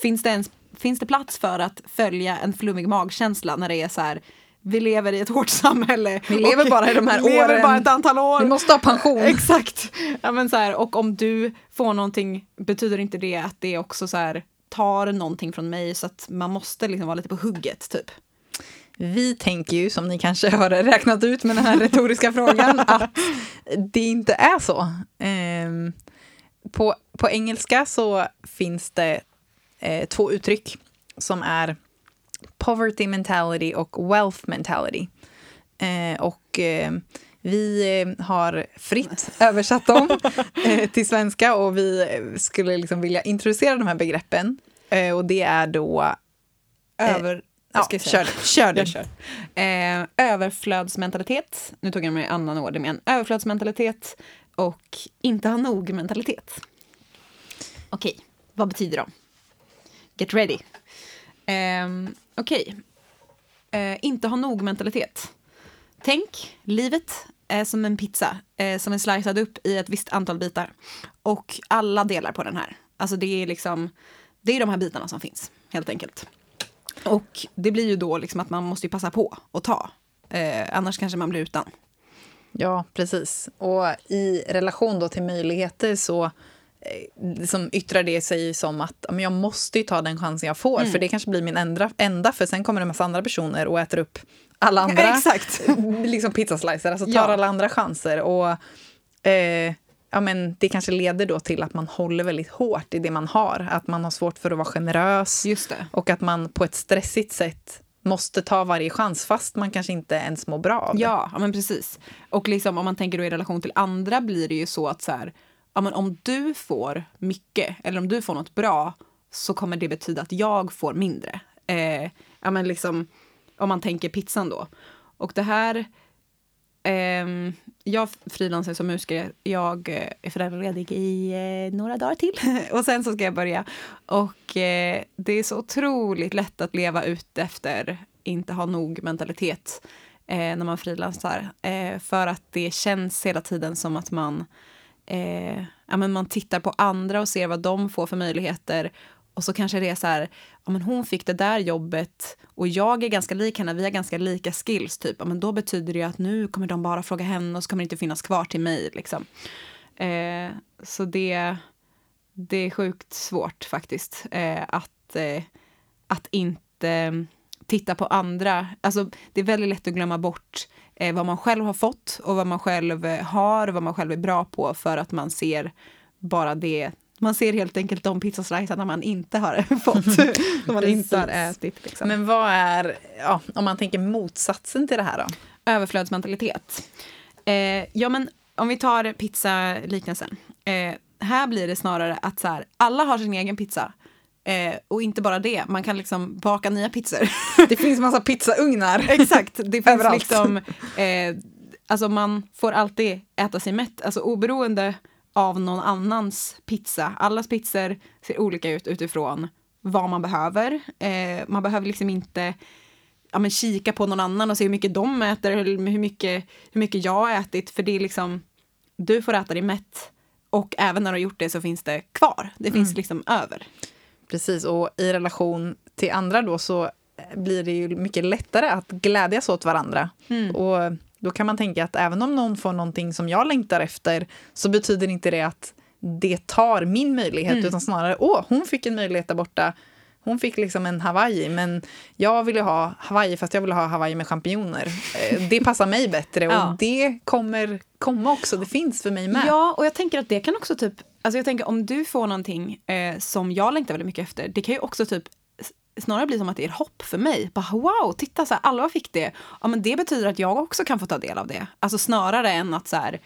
finns det, ens, finns det plats för att följa en flummig magkänsla när det är så här vi lever i ett hårt samhälle. Vi lever bara i de här vi lever åren. bara ett antal år. Vi måste ha pension. Exakt. Ja, men så här, och om du får någonting betyder inte det att det också så här, tar någonting från mig så att man måste liksom vara lite på hugget typ. Vi tänker ju, som ni kanske har räknat ut med den här retoriska frågan, att det inte är så. Ehm, på, på engelska så finns det eh, två uttryck som är poverty mentality och wealth mentality. Eh, och eh, vi eh, har fritt översatt dem eh, till svenska och vi skulle liksom vilja introducera de här begreppen. Eh, och det är då... Över... Ja, kör, kör du. Kör. Eh, överflödsmentalitet, nu tog jag med annan ordning, men överflödsmentalitet och inte ha nog-mentalitet. Okej, vad betyder de? Get ready. Eh, Okej, eh, inte ha nog-mentalitet. Tänk, livet är som en pizza eh, som är slicead upp i ett visst antal bitar. Och alla delar på den här. Alltså det är liksom, det är de här bitarna som finns, helt enkelt. Och det blir ju då liksom att man måste ju passa på att ta. Eh, annars kanske man blir utan. Ja, precis. Och i relation då till möjligheter så eh, som yttrar det sig som att ja, men jag måste ju ta den chansen jag får, för det kanske blir min enda, enda, för sen kommer det en massa andra personer och äter upp alla andra Exakt. liksom pizzaslicer, alltså tar Ja. alla andra chanser. Och eh, ja, men det kanske leder då till att man håller väldigt hårt i det man har, att man har svårt för att vara generös och att man på ett stressigt sätt måste ta varje chans fast man kanske inte ens mår bra av det. Ja, ja men precis. Och liksom, om man tänker då i relation till andra blir det ju så att så här, ja, men om du får mycket eller om du får något bra så kommer det betyda att jag får mindre. Eh, ja, men liksom, om man tänker pizzan då. Och det här... Eh, jag frilansar som musiker. Jag eh, är föräldraledig i eh, några dagar till. och sen så ska jag börja. Och eh, det är så otroligt lätt att leva ut efter inte ha nog mentalitet eh, när man frilansar. Eh, för att det känns hela tiden som att man, eh, ja, men man tittar på andra och ser vad de får för möjligheter. Och så kanske det är så här, ja, men hon fick det där jobbet och jag är ganska lik henne, vi har ganska lika skills typ. Ja, men då betyder det ju att nu kommer de bara fråga henne och så kommer det inte finnas kvar till mig. Liksom. Eh, så det, det är sjukt svårt faktiskt eh, att, eh, att inte titta på andra. Alltså, det är väldigt lätt att glömma bort eh, vad man själv har fått och vad man själv eh, har och vad man själv är bra på för att man ser bara det. Man ser helt enkelt de pizzaslicerna man inte har fått. som man inte har ätit. Liksom. Men vad är, ja, om man tänker motsatsen till det här då? Överflödsmentalitet. Eh, ja, men om vi tar pizzaliknelsen. Eh, här blir det snarare att så här, alla har sin egen pizza. Eh, och inte bara det, man kan liksom baka nya pizzor. Det finns massa pizzaugnar. Exakt, det finns Överallt. liksom... Eh, alltså man får alltid äta sig mätt, alltså oberoende av någon annans pizza. Allas pizzor ser olika ut utifrån vad man behöver. Eh, man behöver liksom inte ja, men kika på någon annan och se hur mycket de äter eller hur mycket, hur mycket jag har ätit. För det är liksom, du får äta dig mätt och även när du har gjort det så finns det kvar. Det finns liksom över. Precis, och i relation till andra då så blir det ju mycket lättare att glädjas åt varandra. Och då kan man tänka att även om någon får någonting som jag längtar efter så betyder inte det att det tar min möjlighet utan snarare åh, hon fick en möjlighet där borta. Hon fick liksom en Hawaii, men jag ville ha Hawaii fast jag ville ha Hawaii med champinjoner. Eh, Det passar mig bättre och Ja. det kommer komma också. Det finns för mig med. Ja, och jag tänker att det kan också typ, alltså jag tänker om du får någonting eh, som jag längtar väldigt mycket efter, det kan ju också typ snarare bli som att det är hopp för mig. Bara, wow, titta så här, alla fick det. Ja, men det betyder att jag också kan få ta del av det. Alltså snarare än att så här,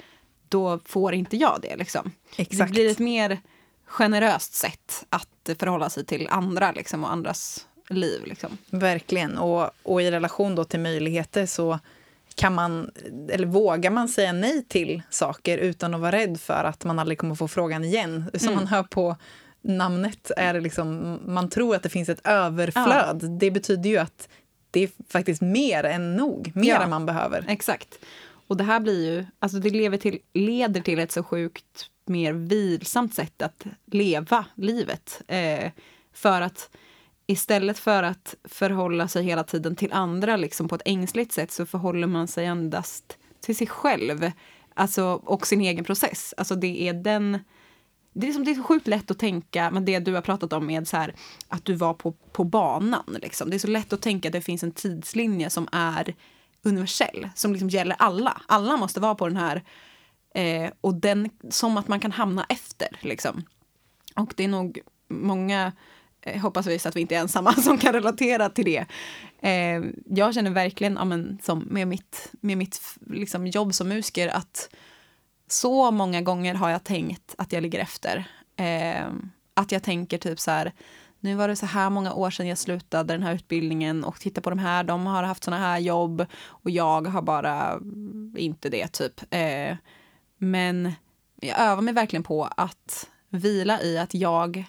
då får inte jag det liksom. Exakt. Det blir ett mer generöst sätt att förhålla sig till andra liksom, och andras liv. Liksom. Verkligen. Och, och i relation då till möjligheter så kan man, eller vågar man säga nej till saker utan att vara rädd för att man aldrig kommer få frågan igen. Som man hör på namnet är det liksom, man tror att det finns ett överflöd. Det betyder ju att det är faktiskt mer än nog, mer Ja. än man behöver. Exakt. Och det här blir ju, alltså det lever till, leder till ett så sjukt mer vilsamt sätt att leva livet. Eh, för att istället för att förhålla sig hela tiden till andra liksom på ett ängsligt sätt så förhåller man sig endast till sig själv alltså, och sin egen process. Alltså det är den... Det är, liksom, det är så sjukt lätt att tänka, men det du har pratat om med så här, att du var på, på banan. Liksom. Det är så lätt att tänka att det finns en tidslinje som är universell, som liksom gäller alla. Alla måste vara på den här, eh, och den, som att man kan hamna efter. Liksom. Och det är nog många Eh, hoppas vi så att vi inte är ensamma som kan relatera till det. Eh, jag känner verkligen, ja, men, som med mitt, med mitt liksom, jobb som musiker, att så många gånger har jag tänkt att jag ligger efter. Eh, att jag tänker typ så här, nu var det så här många år sedan jag slutade den här utbildningen och titta på de här, de har haft såna här jobb och jag har bara inte det typ. Eh, men jag övar mig verkligen på att vila i att jag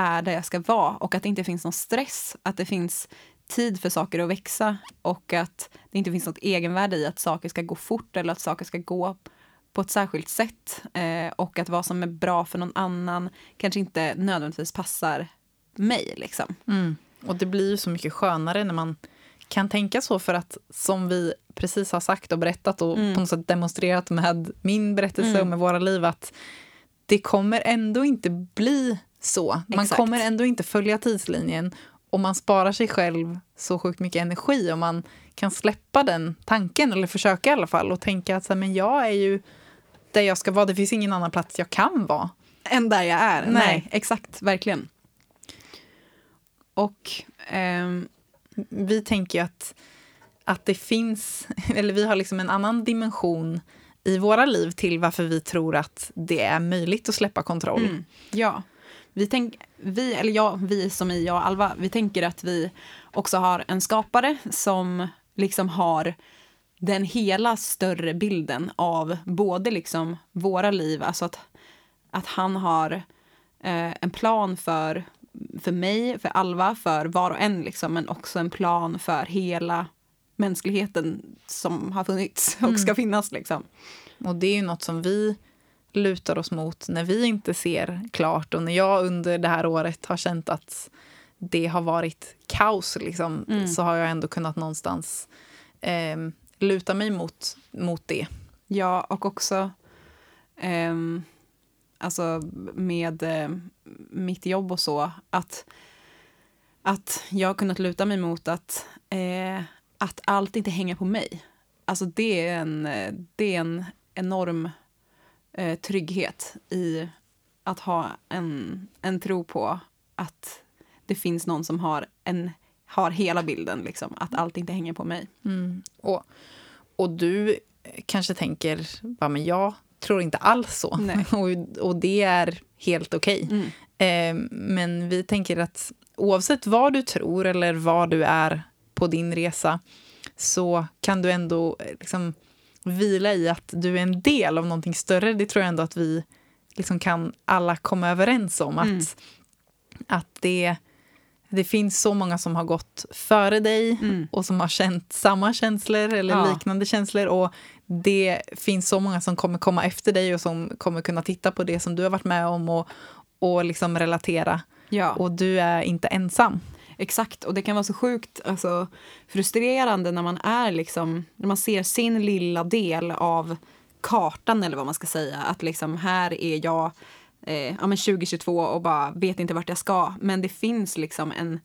är där jag ska vara och att det inte finns någon stress, att det finns tid för saker att växa och att det inte finns något egenvärde i att saker ska gå fort eller att saker ska gå på ett särskilt sätt eh, och att vad som är bra för någon annan kanske inte nödvändigtvis passar mig. Liksom. Mm. Och det blir ju så mycket skönare när man kan tänka så för att som vi precis har sagt och berättat och mm. på något sätt demonstrerat med min berättelse mm. och med våra liv att det kommer ändå inte bli så. Man Exakt. kommer ändå inte följa tidslinjen och man sparar sig själv så sjukt mycket energi om man kan släppa den tanken, eller försöka i alla fall, och tänka att så här, men jag är ju där jag ska vara. Det finns ingen annan plats jag kan vara. Än där jag är. Nej, Nej exakt, verkligen. Och ehm, vi tänker att, att det finns, eller vi har liksom en annan dimension i våra liv till varför vi tror att det är möjligt att släppa kontroll. Mm, ja. Vi, tänk, vi, eller jag, vi som i jag och Alva, vi tänker att vi också har en skapare som liksom har den hela större bilden av både liksom våra liv, alltså att, att han har eh, en plan för, för mig, för Alva, för var och en, liksom, men också en plan för hela mänskligheten som har funnits och mm. ska finnas. Liksom. Och det är ju något som vi lutar oss mot när vi inte ser klart och när jag under det här året har känt att det har varit kaos liksom, mm. så har jag ändå kunnat någonstans eh, luta mig mot, mot det. Ja, och också eh, alltså med eh, mitt jobb och så, att, att jag har kunnat luta mig mot att, eh, att allt inte hänger på mig. Alltså det är en, det är en enorm eh, trygghet i att ha en, en tro på att det finns någon som har, en, har hela bilden, liksom, att allt inte hänger på mig. Mm. Och, och du kanske tänker, ja, men jag tror inte alls så. och, och det är helt okej. Okay. Mm. Eh, men vi tänker att oavsett vad du tror eller var du är på din resa så kan du ändå eh, liksom, vila i att du är en del av någonting större. Det tror jag ändå att vi liksom kan alla komma överens om. Mm. Att, att det, det finns så många som har gått före dig mm. och som har känt samma känslor eller ja. liknande känslor. Och det finns så många som kommer komma efter dig och som kommer kunna titta på det som du har varit med om och, och liksom relatera. Ja. Och du är inte ensam. Exakt, och det kan vara så sjukt alltså, frustrerande när man är liksom, när man ser sin lilla del av kartan eller vad man ska säga. Att liksom här är jag eh, ja, men 2022 och bara vet inte vart jag ska. Men det finns liksom en,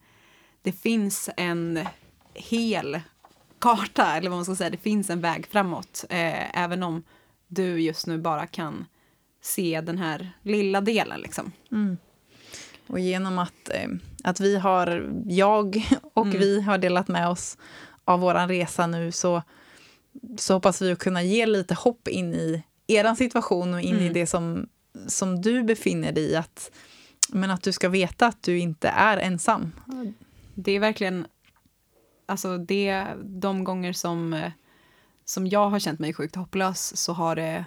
det finns en hel karta eller vad man ska säga. Det finns en väg framåt. Eh, även om du just nu bara kan se den här lilla delen liksom. Mm. Och genom att, eh, att vi har, jag och mm. vi har delat med oss av vår resa nu så, så hoppas vi att kunna ge lite hopp in i er situation och in mm. i det som, som du befinner dig i. Att, men att du ska veta att du inte är ensam. Det är verkligen, alltså det, de gånger som, som jag har känt mig sjukt hopplös så har det,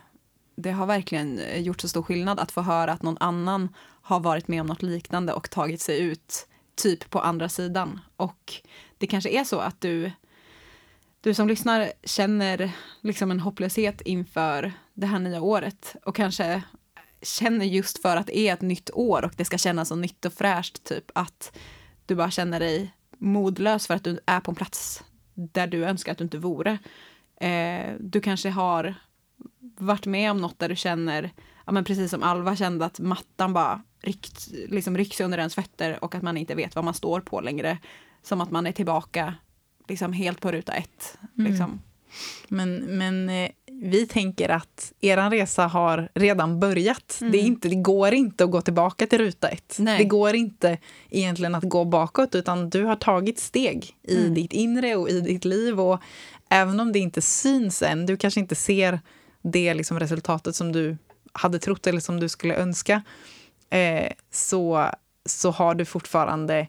det har verkligen gjort så stor skillnad att få höra att någon annan har varit med om något liknande och tagit sig ut typ på andra sidan. Och det kanske är så att du, du som lyssnar känner liksom en hopplöshet inför det här nya året och kanske känner just för att det är ett nytt år och det ska kännas så nytt och fräscht, typ att du bara känner dig modlös för att du är på en plats där du önskar att du inte vore. Eh, du kanske har varit med om något där du känner, ja, men precis som Alva kände, att mattan bara ryckt, liksom rycks under ens fötter och att man inte vet vad man står på längre. Som att man är tillbaka liksom helt på ruta ett. Mm. Liksom. Men, men eh, vi tänker att er resa har redan börjat. Mm. Det, är inte, det går inte att gå tillbaka till ruta ett. Nej. Det går inte egentligen att gå bakåt, utan du har tagit steg i mm. ditt inre och i ditt liv. Och även om det inte syns än, du kanske inte ser det liksom resultatet som du hade trott eller som du skulle önska, eh, så, så har du fortfarande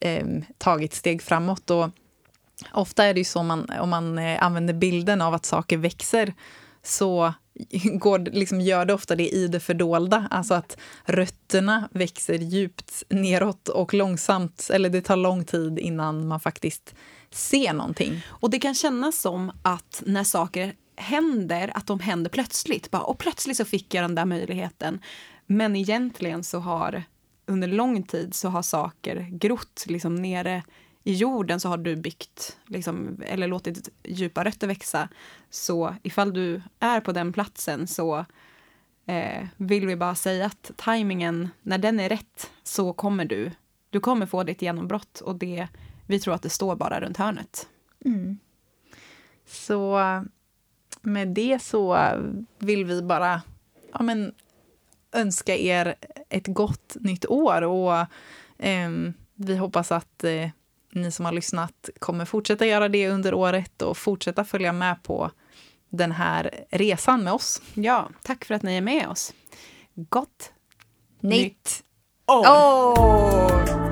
eh, tagit steg framåt. Och ofta är det ju så man, om man eh, använder bilden av att saker växer så går, liksom, gör det ofta det i det fördolda. Alltså att rötterna växer djupt neråt och långsamt, eller det tar lång tid innan man faktiskt ser någonting. Och det kan kännas som att när saker händer, att de händer plötsligt. Bara, och plötsligt så fick jag den där möjligheten. Men egentligen så har under lång tid så har saker grott liksom nere i jorden så har du byggt, liksom, eller låtit djupa rötter växa. Så ifall du är på den platsen så eh, vill vi bara säga att tajmingen, när den är rätt så kommer du, du kommer få ditt genombrott och det, vi tror att det står bara runt hörnet. Mm. Så med det så vill vi bara ja, men, önska er ett gott nytt år och eh, vi hoppas att eh, ni som har lyssnat kommer fortsätta göra det under året och fortsätta följa med på den här resan med oss. Ja, tack för att ni är med oss. Gott nytt år! Oh.